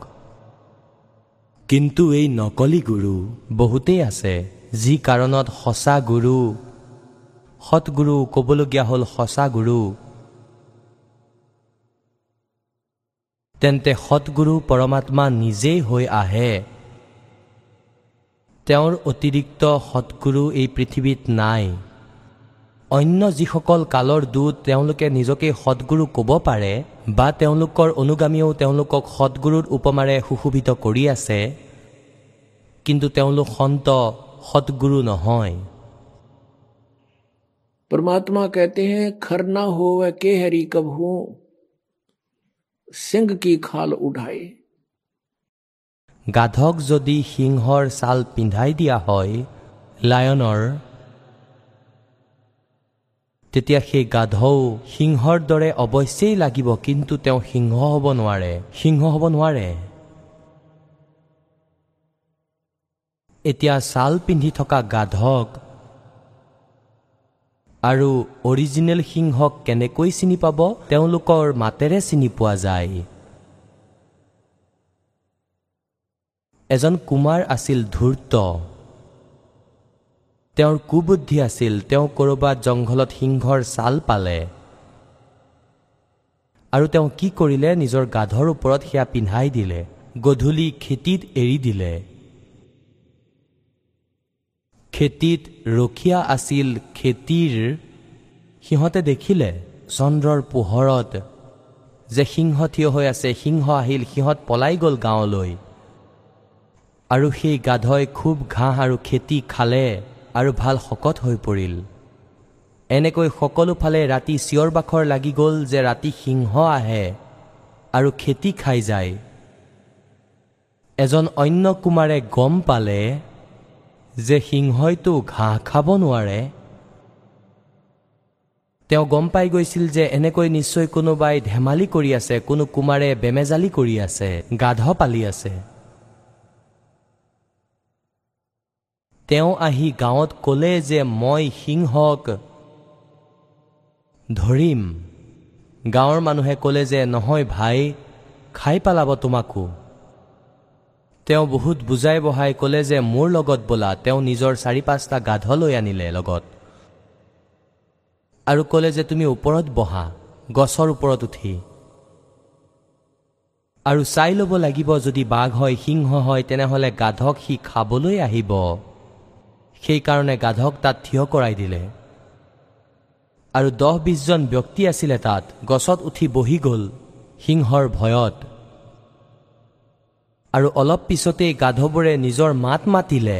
কিন্তু এই নকলি গুৰু বহুতেই আছে যি কাৰণত সঁচা গুৰু সৎগুৰু ক'বলগীয়া হ'ল সঁচা গুৰু। তেন্তে সৎগুৰু পৰমাত্মা নিজেই হৈ আহে তেওঁৰ অতিৰিক্ত সৎগুৰু এই পৃথিৱীত নাই অন্য যিসকল কালৰ দূত তেওঁলোকে নিজকে সৎগুৰু ক'ব পাৰে বা তেওঁলোকৰ অনুগামীয়েও তেওঁলোকক সৎগুৰুৰ উপমাৰে সুশোভিত কৰি আছে কিন্তু তেওঁলোক সন্ত সৎগুৰু নহয় परमात्मा कहते हैं खरना हो व के हरि कब हो সিংহ কি খাল উঠাই গাধক যদি সিংহৰ ছাল পিন্ধাই দিয়া হয় লায়নৰ। তেতিয়া সেই গাধৌ সিংহৰ দৰে অৱশ্যেই লাগিব কিন্তু তেওঁ সিংহ হ'ব নোৱাৰে। সিংহ হ'ব নোৱাৰে। এতিয়া ছাল পিন্ধি থকা গাধক আৰু অৰিজিনেল সিংহক কেনেকৈ চিনি পাব তেওঁলোকৰ মাতেৰে চিনি পোৱা যায়। এজন কুমাৰ আছিল ধূৰ্ত। তেওঁৰ কুবুদ্ধি আছিল তেওঁ ক'ৰবাত জংঘলত সিংহৰ ছাল পালে। আৰু তেওঁ কি কৰিলে? নিজৰ গাধৰ ওপৰত সেয়া পিন্ধাই দিলে। গধূলি খেতিত এৰি দিলে। খেতিত ৰখীয়া আছিল খেতিৰ সিহঁতে দেখিলে চন্দ্ৰৰ পোহৰত যে সিংহ থিয় হৈ আছে সিংহ আহিল সিহঁত পলাই গ'ল গাঁৱলৈ। আৰু সেই গাধই খুব ঘাঁহ আৰু খেতি খালে আৰু ভাল শকত হৈ পৰিল। এনেকৈ সকলোফালে ৰাতি চিঞৰ বাখৰ লাগি গ'ল যে ৰাতি সিংহ আহে আৰু খেতি খাই যায়। এজন অন্য কুমাৰে গম পালে যে সিংহইতো ঘাঁহ খাব নোৱাৰে। তেওঁ গম পাই গৈছিল যে এনেকৈ নিশ্চয় কোনোবাই ধেমালি কৰি আছে কোনো কুমাৰে বেমেজালি কৰি আছে গাধ পালি আছে। তেওঁ আহি গাঁৱত ক'লে যে মই সিংহক ধৰিম। গাঁৱৰ মানুহে ক'লে যে নহয় ভাই খাই পেলাব তোমাকো। তেওঁ বহুত বুজাই বহাই ক'লে যে মোৰ লগত বোলা তেওঁ নিজৰ চাৰি পাঁচটা গাধ লৈ আনিলে লগত। আৰু ক'লে যে তুমি ওপৰত বহা গছৰ ওপৰত উঠি। আৰু চাই ল'ব লাগিব যদি বাঘ হয় সিংহ হয় তেনেহ'লে গাধক সি খাবলৈ আহিব। সেইকাৰণে গাধক তাত থিয় কৰাই দিলে। আৰু দহ বিছজন ব্যক্তি আছিলে তাত গছত উঠি বহি গ'ল সিংহৰ ভয়ত। আৰু অলপ পিছতেই গাধবোৰে নিজৰ মাত মাতিলে।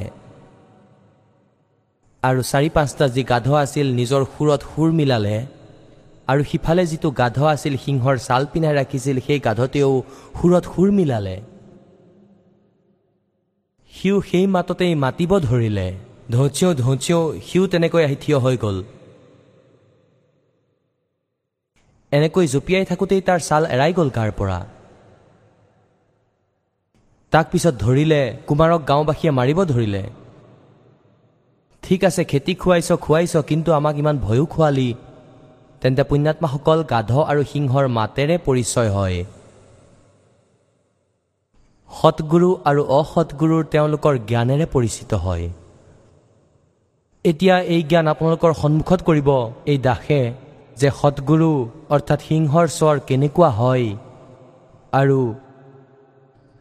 আৰু চাৰি পাঁচটা যি গাধ আছিল নিজৰ সুৰত সুৰ মিলালে। আৰু সিফালে যিটো গাধ আছিল সিংহৰ ছাল পিন্ধাই ৰাখিছিল সেই গাধতেও সুৰত সুৰ মিলালে। সিও সেই মাততেই মাতিব ধৰিলে। ধৌচিও ধৌচিও সিও তেনেকৈ আহি থিয় হৈ গ'ল। এনেকৈ জঁপিয়াই থাকোঁতেই তাৰ ছাল এৰাই গ'ল গাৰ পৰা। তাক পিছত ধৰিলে কুমাৰক গাঁওবাসীয়ে মাৰিব ধৰিলে। ঠিক আছে খেতি খুৱাইছ খুৱাইছ কিন্তু আমাক ইমান ভয়ো খুৱালি। তেন্তে পুণ্যাত্মাসকল গাধ আৰু সিংহৰ মাতেৰে পৰিচয় হয়। সৎগুৰু আৰু অসৎগুৰুৰ তেওঁলোকৰ জ্ঞানেৰে পৰিচিত হয়। এতিয়া এই জ্ঞান আপোনালোকৰ সন্মুখত কৰিব এই দাসে যে সৎগুৰু অৰ্থাৎ সিংহৰ স্বৰ কেনেকুৱা হয়। আৰু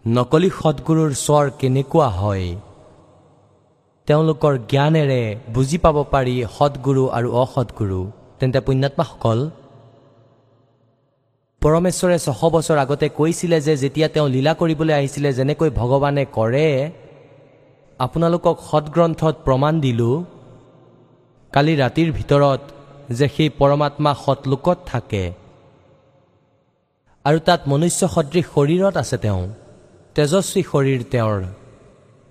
নকলি সৎগুৰুৰ স্বৰ কেনেকুৱা হয়? তেওঁলোকৰ জ্ঞানেৰে বুজি পাব পাৰি সৎগুৰু আৰু অসৎগুৰু তেন্তে পুণ্যাত্মাসকল পৰমেশ্বৰে ছশ বছৰ আগতে কৈছিলে যে যেতিয়া তেওঁ লীলা কৰিবলৈ আহিছিলে যেনেকৈ ভগৱানে কৰে আপোনালোকক সৎগ্ৰন্থত প্ৰমাণ দিলোঁ কালি ৰাতিৰ ভিতৰত যে সেই পৰমাত্মা সৎলোকত থাকে। আৰু তাত মনুষ্য সদৃশ শৰীৰত আছে তেওঁ। তেজস্বী শৰীৰ তেওঁৰ।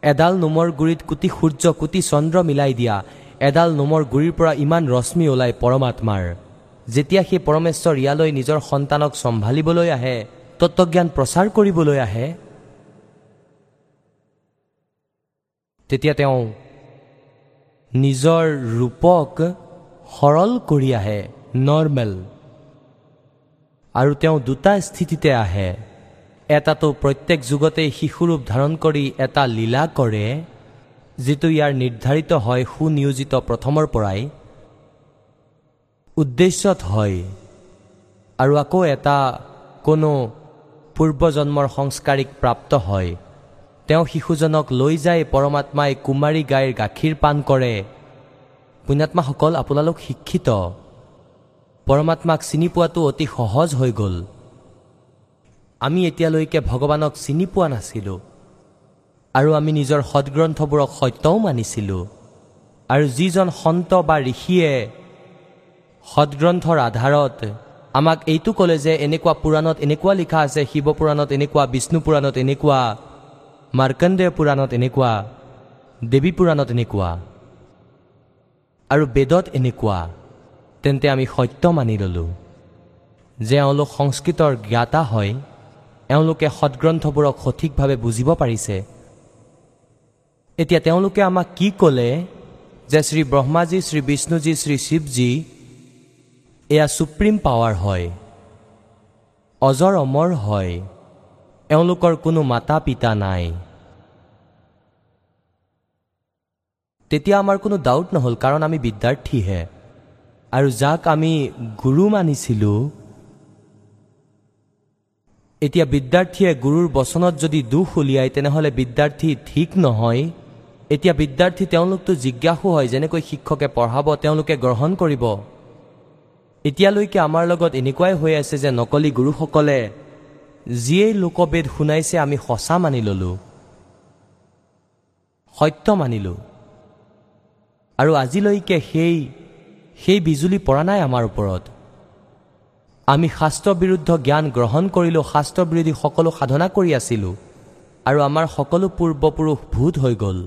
এডাল নোমৰ গুৰিত কোটি সূৰ্য কোটি চন্দ্ৰ মিলাই দিয়া এডাল নোমৰ গুৰিৰ পৰা ইমান ৰশ্মি ওলায় পৰমাত্মাৰ। যেতিয়া সেই পৰমেশ্বৰ ইয়ালৈ নিজৰ সন্তানক চম্ভালিবলৈ আহে তত্বজ্ঞান প্ৰচাৰ কৰিবলৈ আহে তেতিয়া তেওঁ নিজৰ ৰূপক সৰল কৰি আহে নৰ্মেল। আৰু তেওঁ দুটা স্থিতিতে আহে। এটাটো প্ৰত্যেক যুগতেই শিশুৰূপ ধাৰণ কৰি এটা লীলা কৰে যিটো ইয়াৰ নিৰ্ধাৰিত হয় সুনিয়োজিত প্ৰথমৰ পৰাই। উদ্দেশ্যত হয় আৰু আকৌ এটা কোনো পূৰ্বজন্মৰ সংস্কাৰিক প্ৰাপ্ত হয়। তেওঁ শিশুজনক লৈ যায় পৰমাত্মাই কুমাৰী গাইৰ গাখীৰ পান কৰে। পুণ্যাত্মাসকল আপোনালোক শিক্ষিত। পৰমাত্মাক চিনি পোৱাটো অতি সহজ হৈ গ'ল। আমি এতিয়ালৈকে ভগৱানক চিনি পোৱা নাছিলোঁ আৰু আমি নিজৰ সদগ্ৰন্থবোৰক সত্যও মানিছিলোঁ আৰু যিজন সন্ত বা ঋষিয়ে সদগ্ৰন্থৰ আধাৰত আমাক এইটো ক'লে যে এনেকুৱা পুৰাণত এনেকুৱা লিখা আছে শিৱ পুৰাণত এনেকুৱা বিষ্ণু পুৰাণত এনেকুৱা মাৰ্কণ্ডেয় পুৰাণত এনেকুৱা দেৱী পুৰাণত এনেকুৱা আৰু বেদত এনেকুৱা তেন্তে আমি সত্য মানি ল'লোঁ। যে এওঁলোক সংস্কৃতৰ জ্ঞাতা হয় এওঁলোকে সৎগ্ৰন্থবোৰক সঠিকভাৱে বুজিব পাৰিছে। এতিয়া তেওঁলোকে আমাক কি ক'লে যে শ্ৰী ব্ৰহ্মাজী শ্ৰী বিষ্ণুজী শ্ৰী শিৱজী এয়া ছুপ্ৰিম পাৱাৰ হয় অজৰ অমৰ হয় এওঁলোকৰ কোনো মাতা পিতা নাই। তেতিয়া আমাৰ কোনো ডাউট নহ'ল কাৰণ আমি বিদ্যাৰ্থীহে। আৰু যাক আমি গুৰু মানিছিলোঁ এতিয়া বিদ্যাৰ্থীয়ে গুৰুৰ বচনত যদি দুখ উলিয়ায় তেনেহ'লে বিদ্যাৰ্থী ঠিক নহয়। এতিয়া বিদ্যাৰ্থী তেওঁলোকতো জিজ্ঞাসু হয় যেনেকৈ শিক্ষকে পঢ়াব তেওঁলোকে গ্ৰহণ কৰিব। এতিয়ালৈকে আমাৰ লগত এনেকুৱাই হৈ আছে যে নকলি গুৰুসকলে যিয়েই লোকবেদ শুনাইছে আমি সঁচা মানি ল'লোঁ। সত্য মানিলোঁ আৰু আজিলৈকে সেই সেই বিজুলী পৰা নাই আমাৰ ওপৰত। আমি শাস্ত্ৰ বিৰুদ্ধ জ্ঞান গ্ৰহণ কৰিলোঁ শাস্ত্ৰ বিৰোধী সকলো সাধনা কৰি আছিলোঁ আৰু আমাৰ সকলো পূৰ্বপুৰুষ ভূত হৈ গ'ল।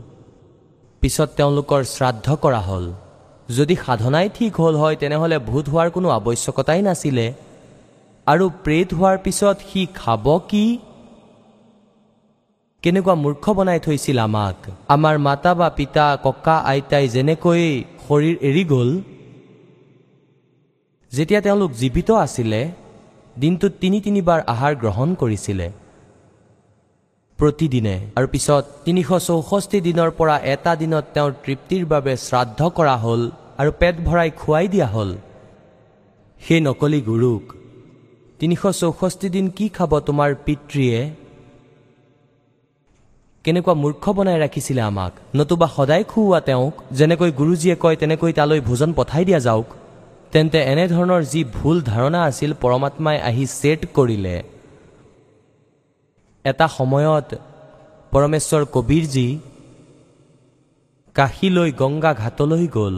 পিছত তেওঁলোকৰ শ্ৰাদ্ধ কৰা হ'ল। যদি সাধনাই ঠিক হ'ল হয় তেনেহ'লে ভূত হোৱাৰ কোনো আৱশ্যকতাই নাছিলে। আৰু প্ৰেত হোৱাৰ পিছত সি খাব কি? কেনেকুৱা মূৰ্খ বনাই থৈছিল আমাক। আমাৰ মাতা বা পিতা ককা আইতাই যেনেকৈ শৰীৰ এৰি গ'ল যেতিয়া তেওঁলোক জীৱিত আছিলে দিনটোত তিনি তিনিবাৰ আহাৰ গ্ৰহণ কৰিছিলে। প্ৰতিদিনে আৰু পিছত তিনিশ চৌষষ্ঠি দিনৰ পৰা এটা দিনত তেওঁৰ তৃপ্তিৰ বাবে শ্ৰাদ্ধ কৰা হ'ল আৰু পেট ভৰাই খুৱাই দিয়া হ'ল। সেই নকলি গুৰুক তিনিশ চৌষষ্ঠি দিন কি খাব তোমাৰ পিতৃয়ে? কেনেকুৱা মূৰ্খ বনাই ৰাখিছিলে আমাক নতুবা সদায় খুওৱা তেওঁক যেনেকৈ গুৰুজীয়ে কয় তেনেকৈ তালৈ ভোজন পঠাই দিয়া যাওক। তেন্তে এনেধৰণৰ যি ভুল ধাৰণা আছিল পৰমাত্মাই আহি ছেট কৰিলে। এটা সময়ত পৰমেশ্বৰ কবীৰজী কাশীলৈ গংগা ঘাটলৈ গ'ল।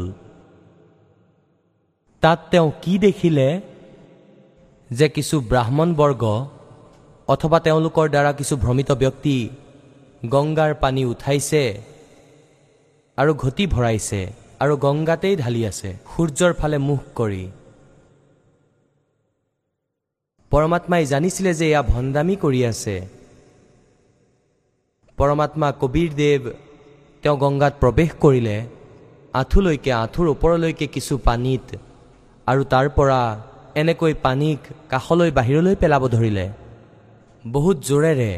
তাত তেওঁ কি দেখিলে? যে কিছু ব্ৰাহ্মণ বৰ্গ অথবা তেওঁলোকৰ দ্বাৰা কিছু ভ্ৰমিত ব্যক্তি গংগাৰ পানী উঠাইছে আৰু ঘটি ভৰাইছে। আৰু গংগাতেই ঢালি আছে সূৰ্যৰ ফালে মুখ কৰি। পৰমাত্মাই জানিছিলে যে এয়া ভণ্ডামী কৰি আছে। পৰমাত্মা কবীৰদেৱ তেওঁ গংগাত প্ৰৱেশ কৰিলে আঁঠুলৈকে আঁঠুৰ ওপৰলৈকে কিছু পানীত আৰু তাৰ পৰা এনেকৈ পানীক কাষলৈ বাহিৰলৈ পেলাব ধৰিলে। বহুত জোৰেৰে।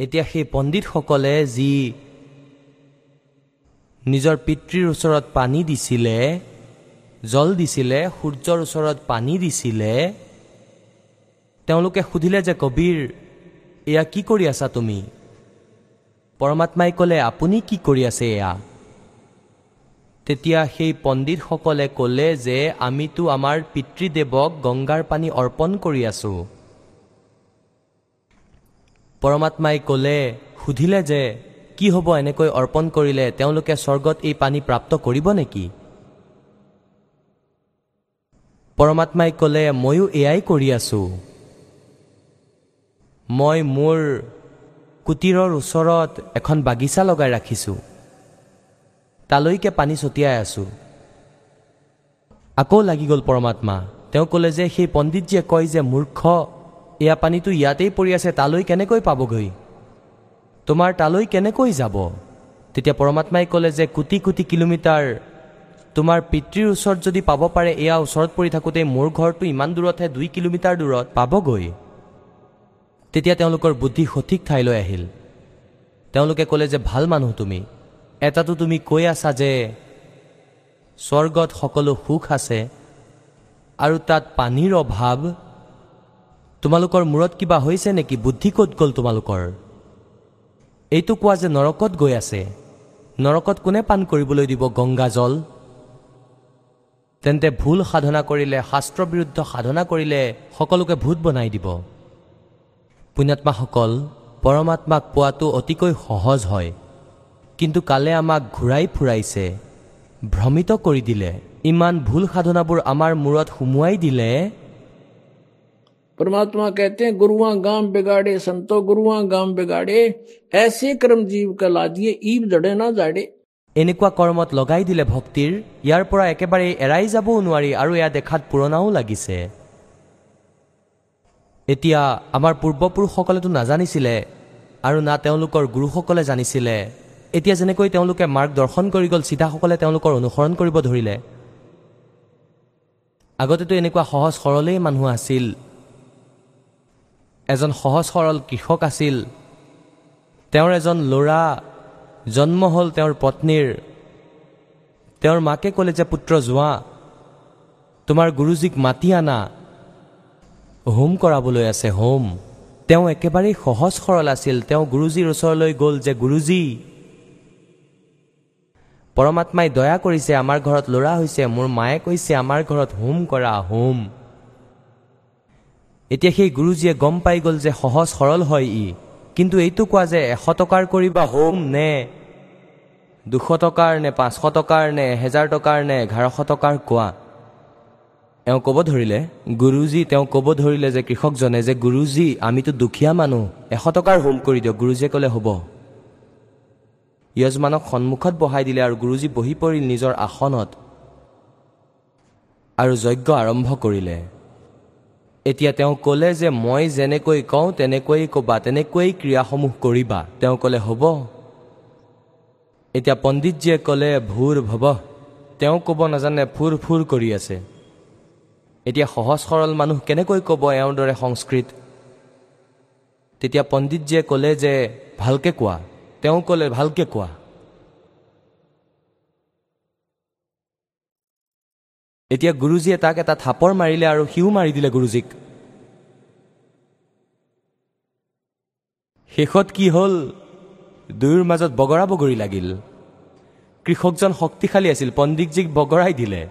এতিয়া সেই পণ্ডিতসকলে যি নিজৰ পিতৃৰ ওচৰত পানী দিছিলে জল দিছিলে সূৰ্যৰ ওচৰত পানী দিছিলে। তেওঁলোকে সুধিলে যে কবীৰ এয়া কি কৰি আছা তুমি? পৰমাত্মাই ক'লে আপুনি কি কৰি আছে এয়া? তেতিয়া সেই পণ্ডিতসকলে ক'লে যে আমিতো আমাৰ পিতৃদেৱক গংগাৰ পানী অৰ্পণ কৰি আছোঁ। পৰমাত্মাই ক'লে সুধিলে যে কি হ'ব এনেকৈ অৰ্পণ কৰিলে তেওঁলোকে স্বৰ্গত এই পানী প্ৰাপ্ত কৰিব নেকি? পৰমাত্মাই ক'লে ময়ো এয়াই কৰি আছোঁ। মই মোৰ কুটিৰৰ ওচৰত এখন বাগিচা লগাই ৰাখিছোঁ। তালৈকে পানী ছটিয়াই আছোঁ। আকৌ লাগি গ'ল পৰমাত্মা। তেওঁ ক'লে যে সেই পণ্ডিতজীয়ে কয় যে মূৰ্খ এয়া পানীটো ইয়াতেই পৰি আছে তালৈ কেনেকৈ পাবগৈ? তোমাৰ তালৈ কেনেকৈ যাব? তেতিয়া পৰমাত্মাই ক'লে যে কোটি কোটি কিলোমিটাৰ তোমাৰ পিতৃৰ ওচৰত যদি পাব পাৰে এয়া ওচৰত পৰি থাকোঁতে মোৰ ঘৰটো ইমান দূৰতহে দুই কিলোমিটাৰ দূৰত পাবগৈ। তেতিয়া তেওঁলোকৰ বুদ্ধি সঠিক ঠাইলৈ আহিল। তেওঁলোকে ক'লে যে ভাল মানুহ তুমি। এটাতো তুমি কৈ আছা যে স্বৰ্গত সকলো সুখ আছে আৰু তাত পানীৰ অভাৱ। তোমালোকৰ মূৰত কিবা হৈছে নেকি? বুদ্ধি ক'ত গ'ল তোমালোকৰ? এইটো কোৱা যে নৰকত গৈ আছে। নৰকত কোনে পাণ কৰিবলৈ দিব গংগা জল? তেন্তে ভুল সাধনা কৰিলে শাস্ত্ৰ বিৰুদ্ধ সাধনা কৰিলে সকলোকে ভূত বনাই দিব। পুণ্যাত্মাসকল পৰমাত্মাক পোৱাটো অতিকৈ সহজ হয়। কিন্তু কালে আমাক ঘূৰাই ফুৰাইছে ভ্ৰমিত কৰি দিলে। ইমান ভুল সাধনাবোৰ আমাৰ মূৰত সুমুৱাই দিলে। परमात्मा कहते हैं गुरुआ गांव बिगाड़े संतो गुरुआ गांव बिगाड़े ऐसे कर्म जीव का ला दिए ईब जड़े ना जाड़े এনেকুৱা কৰ্মত লগাই দিলে ভক্তিৰ ইয়াৰ পৰা একেবাৰে এৰাই যাবও নোৱাৰি আৰু এয়া দেখাত পুৰণাও লাগিছে এতিয়া আমাৰ পূৰ্বপুৰুষসকলেতো নাজানিছিলে আৰু না তেওঁলোকৰ গুৰুসকলে জানিছিলে এতিয়া যেনেকৈ তেওঁলোকে মাৰ্গ দৰ্শন কৰি গ'ল চিধাসকলে তেওঁলোকৰ অনুসৰণ কৰিব ধৰিলে আগতেতো এনেকুৱা সহজ সৰলেই মানুহ আছিল এজন সহজ সৰল কৃষক আছিল। তেওঁৰ এজন ল'ৰা জন্ম হ'ল তেওঁৰ পত্নীৰ। তেওঁৰ মাকে ক'লে যে পুত্ৰ যোৱা। তোমাৰ গুৰুজীক মাতি আনা। হোম কৰাবলৈ আছে হোম। তেওঁ একেবাৰেই সহজ সৰল আছিল। তেওঁ গুৰুজীৰ ওচৰলৈ গ'ল যে গুৰুজী পৰমাত্মাই দয়া কৰিছে আমাৰ ঘৰত ল'ৰা হৈছে মোৰ মায়ে কৈছে আমাৰ ঘৰত হোম কৰা হোম। এতিয়া সেই গুৰুজীয়ে গম পাই গ'ল যে সহজ সৰল হয় ই। কিন্তু এইটো কোৱা যে এশ টকাৰ কৰিবা হোম নে দুশ টকাৰ নে পাঁচশ টকাৰ নে এহেজাৰ টকাৰ নে এঘাৰশ টকাৰ কোৱা? এওঁ ক'ব ধৰিলে গুৰুজী তেওঁ ক'ব ধৰিলে যে কৃষকজনে যে গুৰুজী আমিতো দুখীয়া মানুহ এশ টকাৰ হোম কৰি দিয়ক গুৰুজীয়ে ক'লে হ'ব। য়জমানক সন্মুখত বহাই দিলে আৰু গুৰুজী বহি পৰিল নিজৰ আসনত আৰু যজ্ঞ আৰম্ভ কৰিলে। এতিয়া তেওঁ ক'লে যে মই যেনেকৈ কওঁ তেনেকৈয়ে ক'বা তেনেকৈয়ে ক্ৰিয়াসমূহ কৰিবা। তেওঁ ক'লে হ'ব। এতিয়া পণ্ডিতজীয়ে ক'লে ভূৰ ভৱ। তেওঁ ক'ব নাজানে ফুৰ ফুৰ কৰি আছে। এতিয়া সহজ সৰল মানুহ কেনেকৈ ক'ব এওঁৰ দৰে সংস্কৃত? তেতিয়া পণ্ডিতজীয়ে ক'লে যে ভালকে কোৱা। তেওঁ ক'লে ভালকে কোৱা। এতিয়া গুৰুজীয়ে তাক এটা থাপৰ মাৰিলে আৰু সিও মাৰি দিলে গুৰুজীক। শেষত কি হ'ল? দুয়োৰ মাজত বগৰা বগৰী লাগিল। কৃষকজন শক্তিশালী আছিল পণ্ডিতজীক বগৰাই দিলে।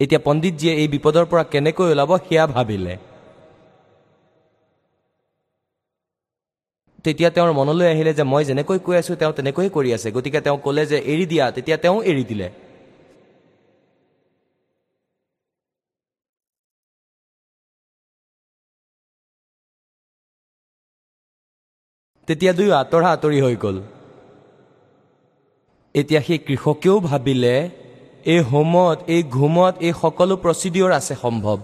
এতিয়া পণ্ডিতজীয়ে এই বিপদৰ পৰা কেনেকৈ ওলাব সেয়া ভাবিলে। তেতিয়া তেওঁৰ মনলৈ আহিলে যে মই যেনেকৈ কৈ আছো তেওঁ তেনেকৈয়ে কৰি আছে। গতিকে তেওঁ ক'লে যে এৰি দিয়া তেতিয়া তেওঁ এৰি দিলে। তেতিয়া দুয়ো আঁতৰা আঁতৰি হৈ গ'ল। এতিয়া সেই কৃষকেও ভাবিলে এই হোমত এই ঘুমত এই সকলো প্ৰচিডিঅ'ৰ আছে সম্ভৱ।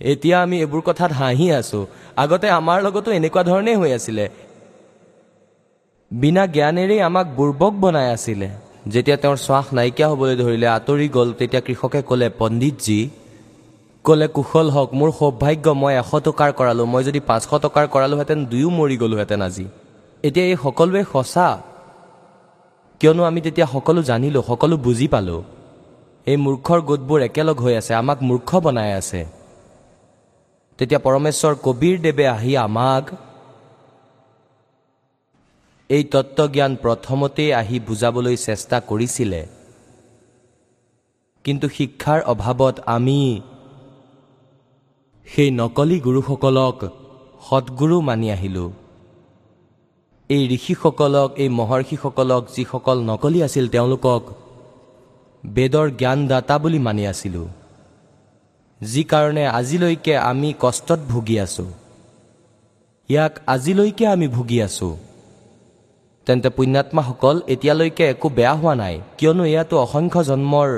এতিয়া আমি এইবোৰ কথাত হাঁহি আছো। আগতে আমাৰ লগতো এনেকুৱা ধৰণেই হৈ আছিলে। বিনা জ্ঞানেৰেই আমাক বুৰ্বক বনাই আছিলে। যেতিয়া তেওঁৰ শ্বাস নাইকিয়া হ'বলৈ ধৰিলে আঁতৰি গ'ল তেতিয়া কৃষকে ক'লে পণ্ডিতজী ক'লে কুশল হওক মোৰ সৌভাগ্য মই এশ টকাৰ কৰালোঁ। মই যদি পাঁচশ টকাৰ কৰালোহেঁতেন দুয়ো মৰি গ'লোহেঁতেন আজি। এতিয়া এই সকলোৱে সঁচা? কিয়নো আমি তেতিয়া সকলো জানিলোঁ সকলো বুজি পালোঁ। এই মূৰ্খৰ গোটবোৰ একেলগ হৈ আছে আমাক মূৰ্খ বনাই আছে। তেতিয়া পৰমেশ্বৰ কবিৰ দেৱে আহি আমাক এই তত্ত্বজ্ঞান প্ৰথমতেই আহি বুজাবলৈ চেষ্টা কৰিছিলে। কিন্তু শিক্ষাৰ অভাৱত আমি সেই নকলি গুৰুসকলক সৎগুৰু মানি আহিলোঁ। এই ঋষিসকলক এই মহৰ্ষিসকলক যিসকল নকলি আছিল তেওঁলোকক বেদৰ জ্ঞানদাতা বুলি মানি আছিলোঁ। যি কাৰণে আজিলৈকে আমি কষ্টত ভুগি আছোঁ ইয়াক আজিলৈকে আমি ভুগি আছোঁ। তেন্তে পুণ্যাত্মাসকল এতিয়ালৈকে একো বেয়া হোৱা নাই কিয়নো এয়াতো অসংখ্য জন্মৰ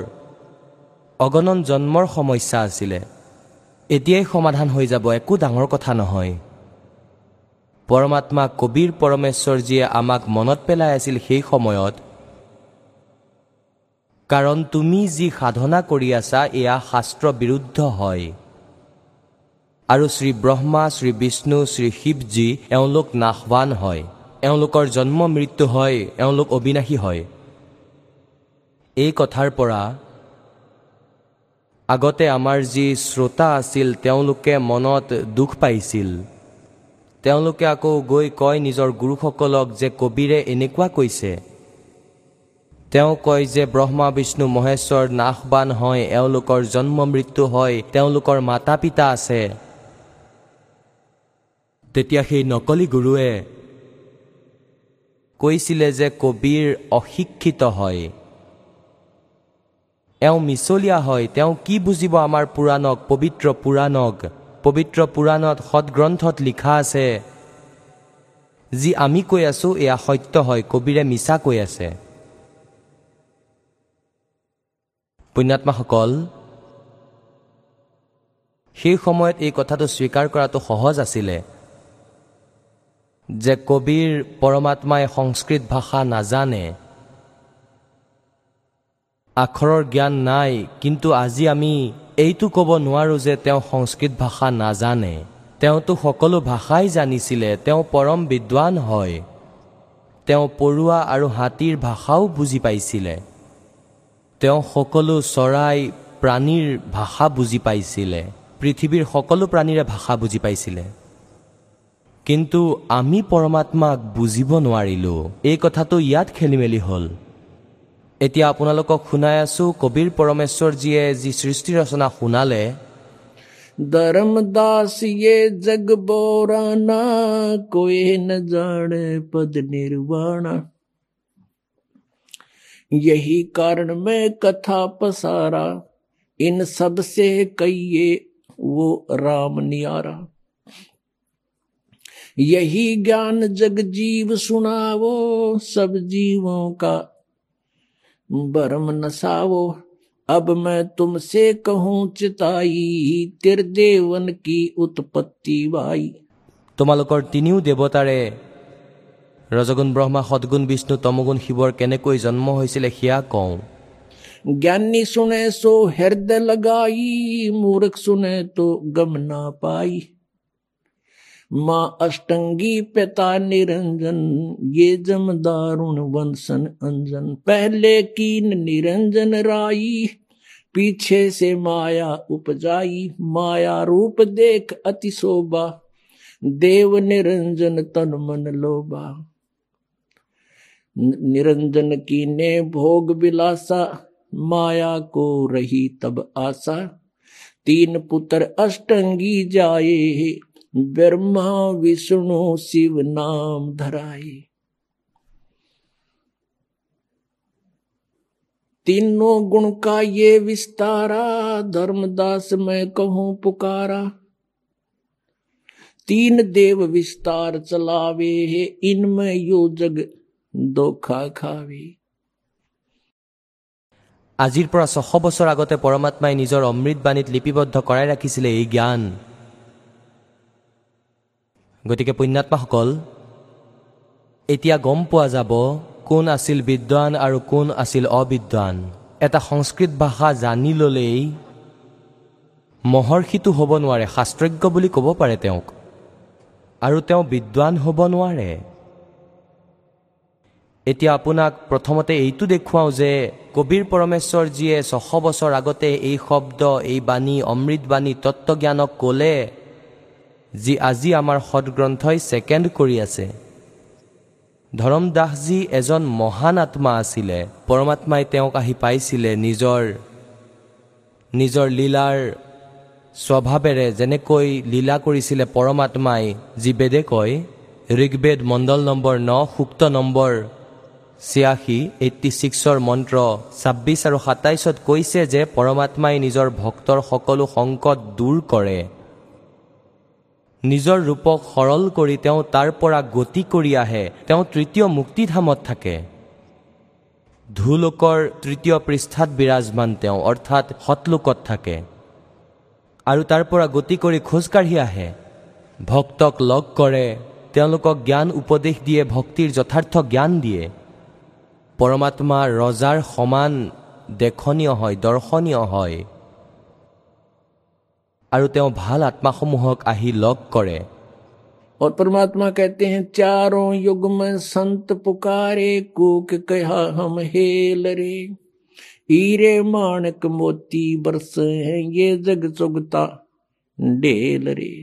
অগণন জন্মৰ সমস্যা আছিলে। এতিয়াই সমাধান হৈ যাব একো ডাঙৰ কথা নহয়। পৰমাত্মা কবিৰ পৰমেশ্বৰজীয়ে আমাক মনত পেলাই আছিল সেই সময়ত কাৰণ তুমি যি সাধনা কৰি আছা এয়া শাস্ত্ৰ বিৰুদ্ধ হয়। আৰু শ্ৰী ব্ৰহ্মা শ্ৰী বিষ্ণু শ্ৰী শিৱজী এওঁলোক নাশৱান হয়। এওঁলোকৰ জন্ম মৃত্যু হয় এওঁলোক অবিনাশী হয়। এই কথাৰ পৰা আগতে আমাৰ যি শ্ৰোতা আছিল তেওঁলোকে মনত দুখ পাইছিল। তেওঁলোকে আকৌ গৈ কয় নিজৰ গুৰুসকলক যে কবিৰে এনেকুৱা কৈছে। তেওঁ কয় যে ব্ৰহ্মা বিষ্ণু মহেশ্বৰ নাশবান হয় এওঁলোকৰ জন্ম মৃত্যু হয় তেওঁলোকৰ মাতা পিতা আছে। তেতিয়া সেই নকলি গুৰুৱে কৈছিলে যে কবিৰ অশিক্ষিত হয়। এওঁ মিছলীয়া হয় তেওঁ কি বুজিব আমাৰ পুৰাণক পবিত্ৰ পুৰাণক? পবিত্ৰ পুৰাণত সৎগ্ৰন্থত লিখা আছে যি আমি কৈ আছো এয়া সত্য হয় কবিৰে মিছা কৈ আছে। পুণ্যাত্মাসকল সেই সময়ত এই কথাটো স্বীকাৰ কৰাটো সহজ আছিলে যে কবিৰ পৰমাত্মাই সংস্কৃত ভাষা নাজানে। আখৰৰ জ্ঞান নাই কিন্তু আজি আমি এইটো ক'ব নোৱাৰোঁ যে তেওঁ সংস্কৃত ভাষা নাজানে। তেওঁতো সকলো ভাষাই জানিছিলে তেওঁ পৰম বিদ্বান হয়। তেওঁ পৰুৱা আৰু হাতীৰ ভাষাও বুজি পাইছিলে। তেওঁ সকলো চৰাই প্ৰাণীৰ ভাষা বুজি পাইছিলে। পৃথিৱীৰ সকলো প্ৰাণীৰে ভাষা বুজি পাইছিলে। কিন্তু আমি পৰমাত্মাক বুজিব নোৱাৰিলোঁ। এই কথাটো ইয়াত খেলি মেলি হ'ল। এতিয়া আপোনালোকক শুনাই আছো কবিৰ পৰমেশ্বৰজীয়ে যি সৃষ্টি ৰচনা শুনালে। ধৰম দাসিয়ে জগ বৰা কোৱে নজানে পদ নিৰ্বাণা। यही कारण मैं कथा पसारा इन सब से कहिए वो राम नियारा यही ज्ञान जग जीव सुनावो सब जीवों का भरम नसावो अब मैं तुमसे कहूँ चिताई तिरदेवन की उत्पत्ति वाई তোমালোকৰ তিনিও দেৱতাৰে ৰজগুণ ব্ৰহ্মা সদগুণ বিষ্ণু তমগুণ শিৱৰ কেনেকৈ জন্ম হৈছিলে সেয়া কওঁ ज्ञानी सुने सो हृदय लगाई मूर्ख सुने तो गम ना पाई माँ अष्टंगी पिता निरंजन ये जम दारुण वंशन अंजन पहले कीन निरंजन राई पीछे से माया उपजाई माया रूप देख अति शोभा देव निरंजन तन मन लोभा न- निरंजन की ने भोग विलासा माया को रही तब आशा। तीन पुत्र अष्टंगी जाए, ब्रह्मा, विष्णु, शिव नाम धराए। तीनों गुण का ये विस्तारा, धर्मदास मैं कहूँ पुकारा। तीन देव विस्तार चलावे इनमें यो जग আজিৰ পৰা ছশ বছৰ আগতে পৰমাত্মাই নিজৰ অমৃত বাণীত লিপিবদ্ধ কৰাই ৰাখিছিলে এই জ্ঞান। গতিকে পুণ্যাত্মাসকল এতিয়া গম পোৱা যাব কোন আছিল বিদ্বান আৰু কোন আছিল অবিদ্বান। এটা সংস্কৃত ভাষা জানি ল'লেই মহৰ্ষিটো হ'ব নোৱাৰে শাস্ত্ৰজ্ঞ বুলি ক'ব পাৰে তেওঁক। আৰু তেওঁ বিদ্বান হ'ব নোৱাৰে। এতিয়া আপোনাক প্ৰথমতে এইটো দেখুৱাওঁ যে কবিৰ পৰমেশ্বৰজীয়ে ছশ বছৰ আগতে এই শব্দ এই বাণী অমৃতবাণী তত্বজ্ঞানক ক'লে যি আজি আমাৰ সদগ্ৰন্থই ছেকেণ্ড কৰি আছে। ধৰম দাসজী এজন মহান আত্মা আছিলে। পৰমাত্মাই তেওঁক আহি পাইছিলে নিজৰ নিজৰ লীলাৰ স্বভাৱেৰে। যেনেকৈ লীলা কৰিছিলে পৰমাত্মাই যি বেদে কয় ঋগ্বেদ মণ্ডল নম্বৰ ন সূক্ত নম্বৰ ছিয়াশী এইট্টি ছিক্সৰ মন্ত্ৰ ছাব্বিছ আৰু সাতাইছত কৈছে যে পৰমাত্মাই নিজৰ ভক্তৰ সকলো সংকট দূৰ কৰে। নিজৰ ৰূপক সৰল কৰি তেওঁ তাৰ পৰা গতি কৰি আহে। তেওঁ তৃতীয় মুক্তিধামত থাকে। ধুলোকৰ তৃতীয় পৃষ্ঠাত বিৰাজমান তেওঁ অৰ্থাৎ সতলোকত থাকে। আৰু তাৰ পৰা গতি কৰি খোজকাঢ়ি আহে। ভক্তক লগ কৰে। তেওঁলোকক জ্ঞান উপদেশ দিয়ে ভক্তিৰ যথাৰ্থ জ্ঞান দিয়ে। পৰমাত্মা ৰজাৰ সমান দেখনীয় হয় দৰ্শনীয় হয় আৰু তেওঁ ভাল আত্মাসমূহক আহি লগ কৰে और परमात्मा कहते हैं चारों युग में संत पुकारे कूक कहा हम हेल रे हीरे माणक मोती बरस हैं ये जग चुगता ढेल रे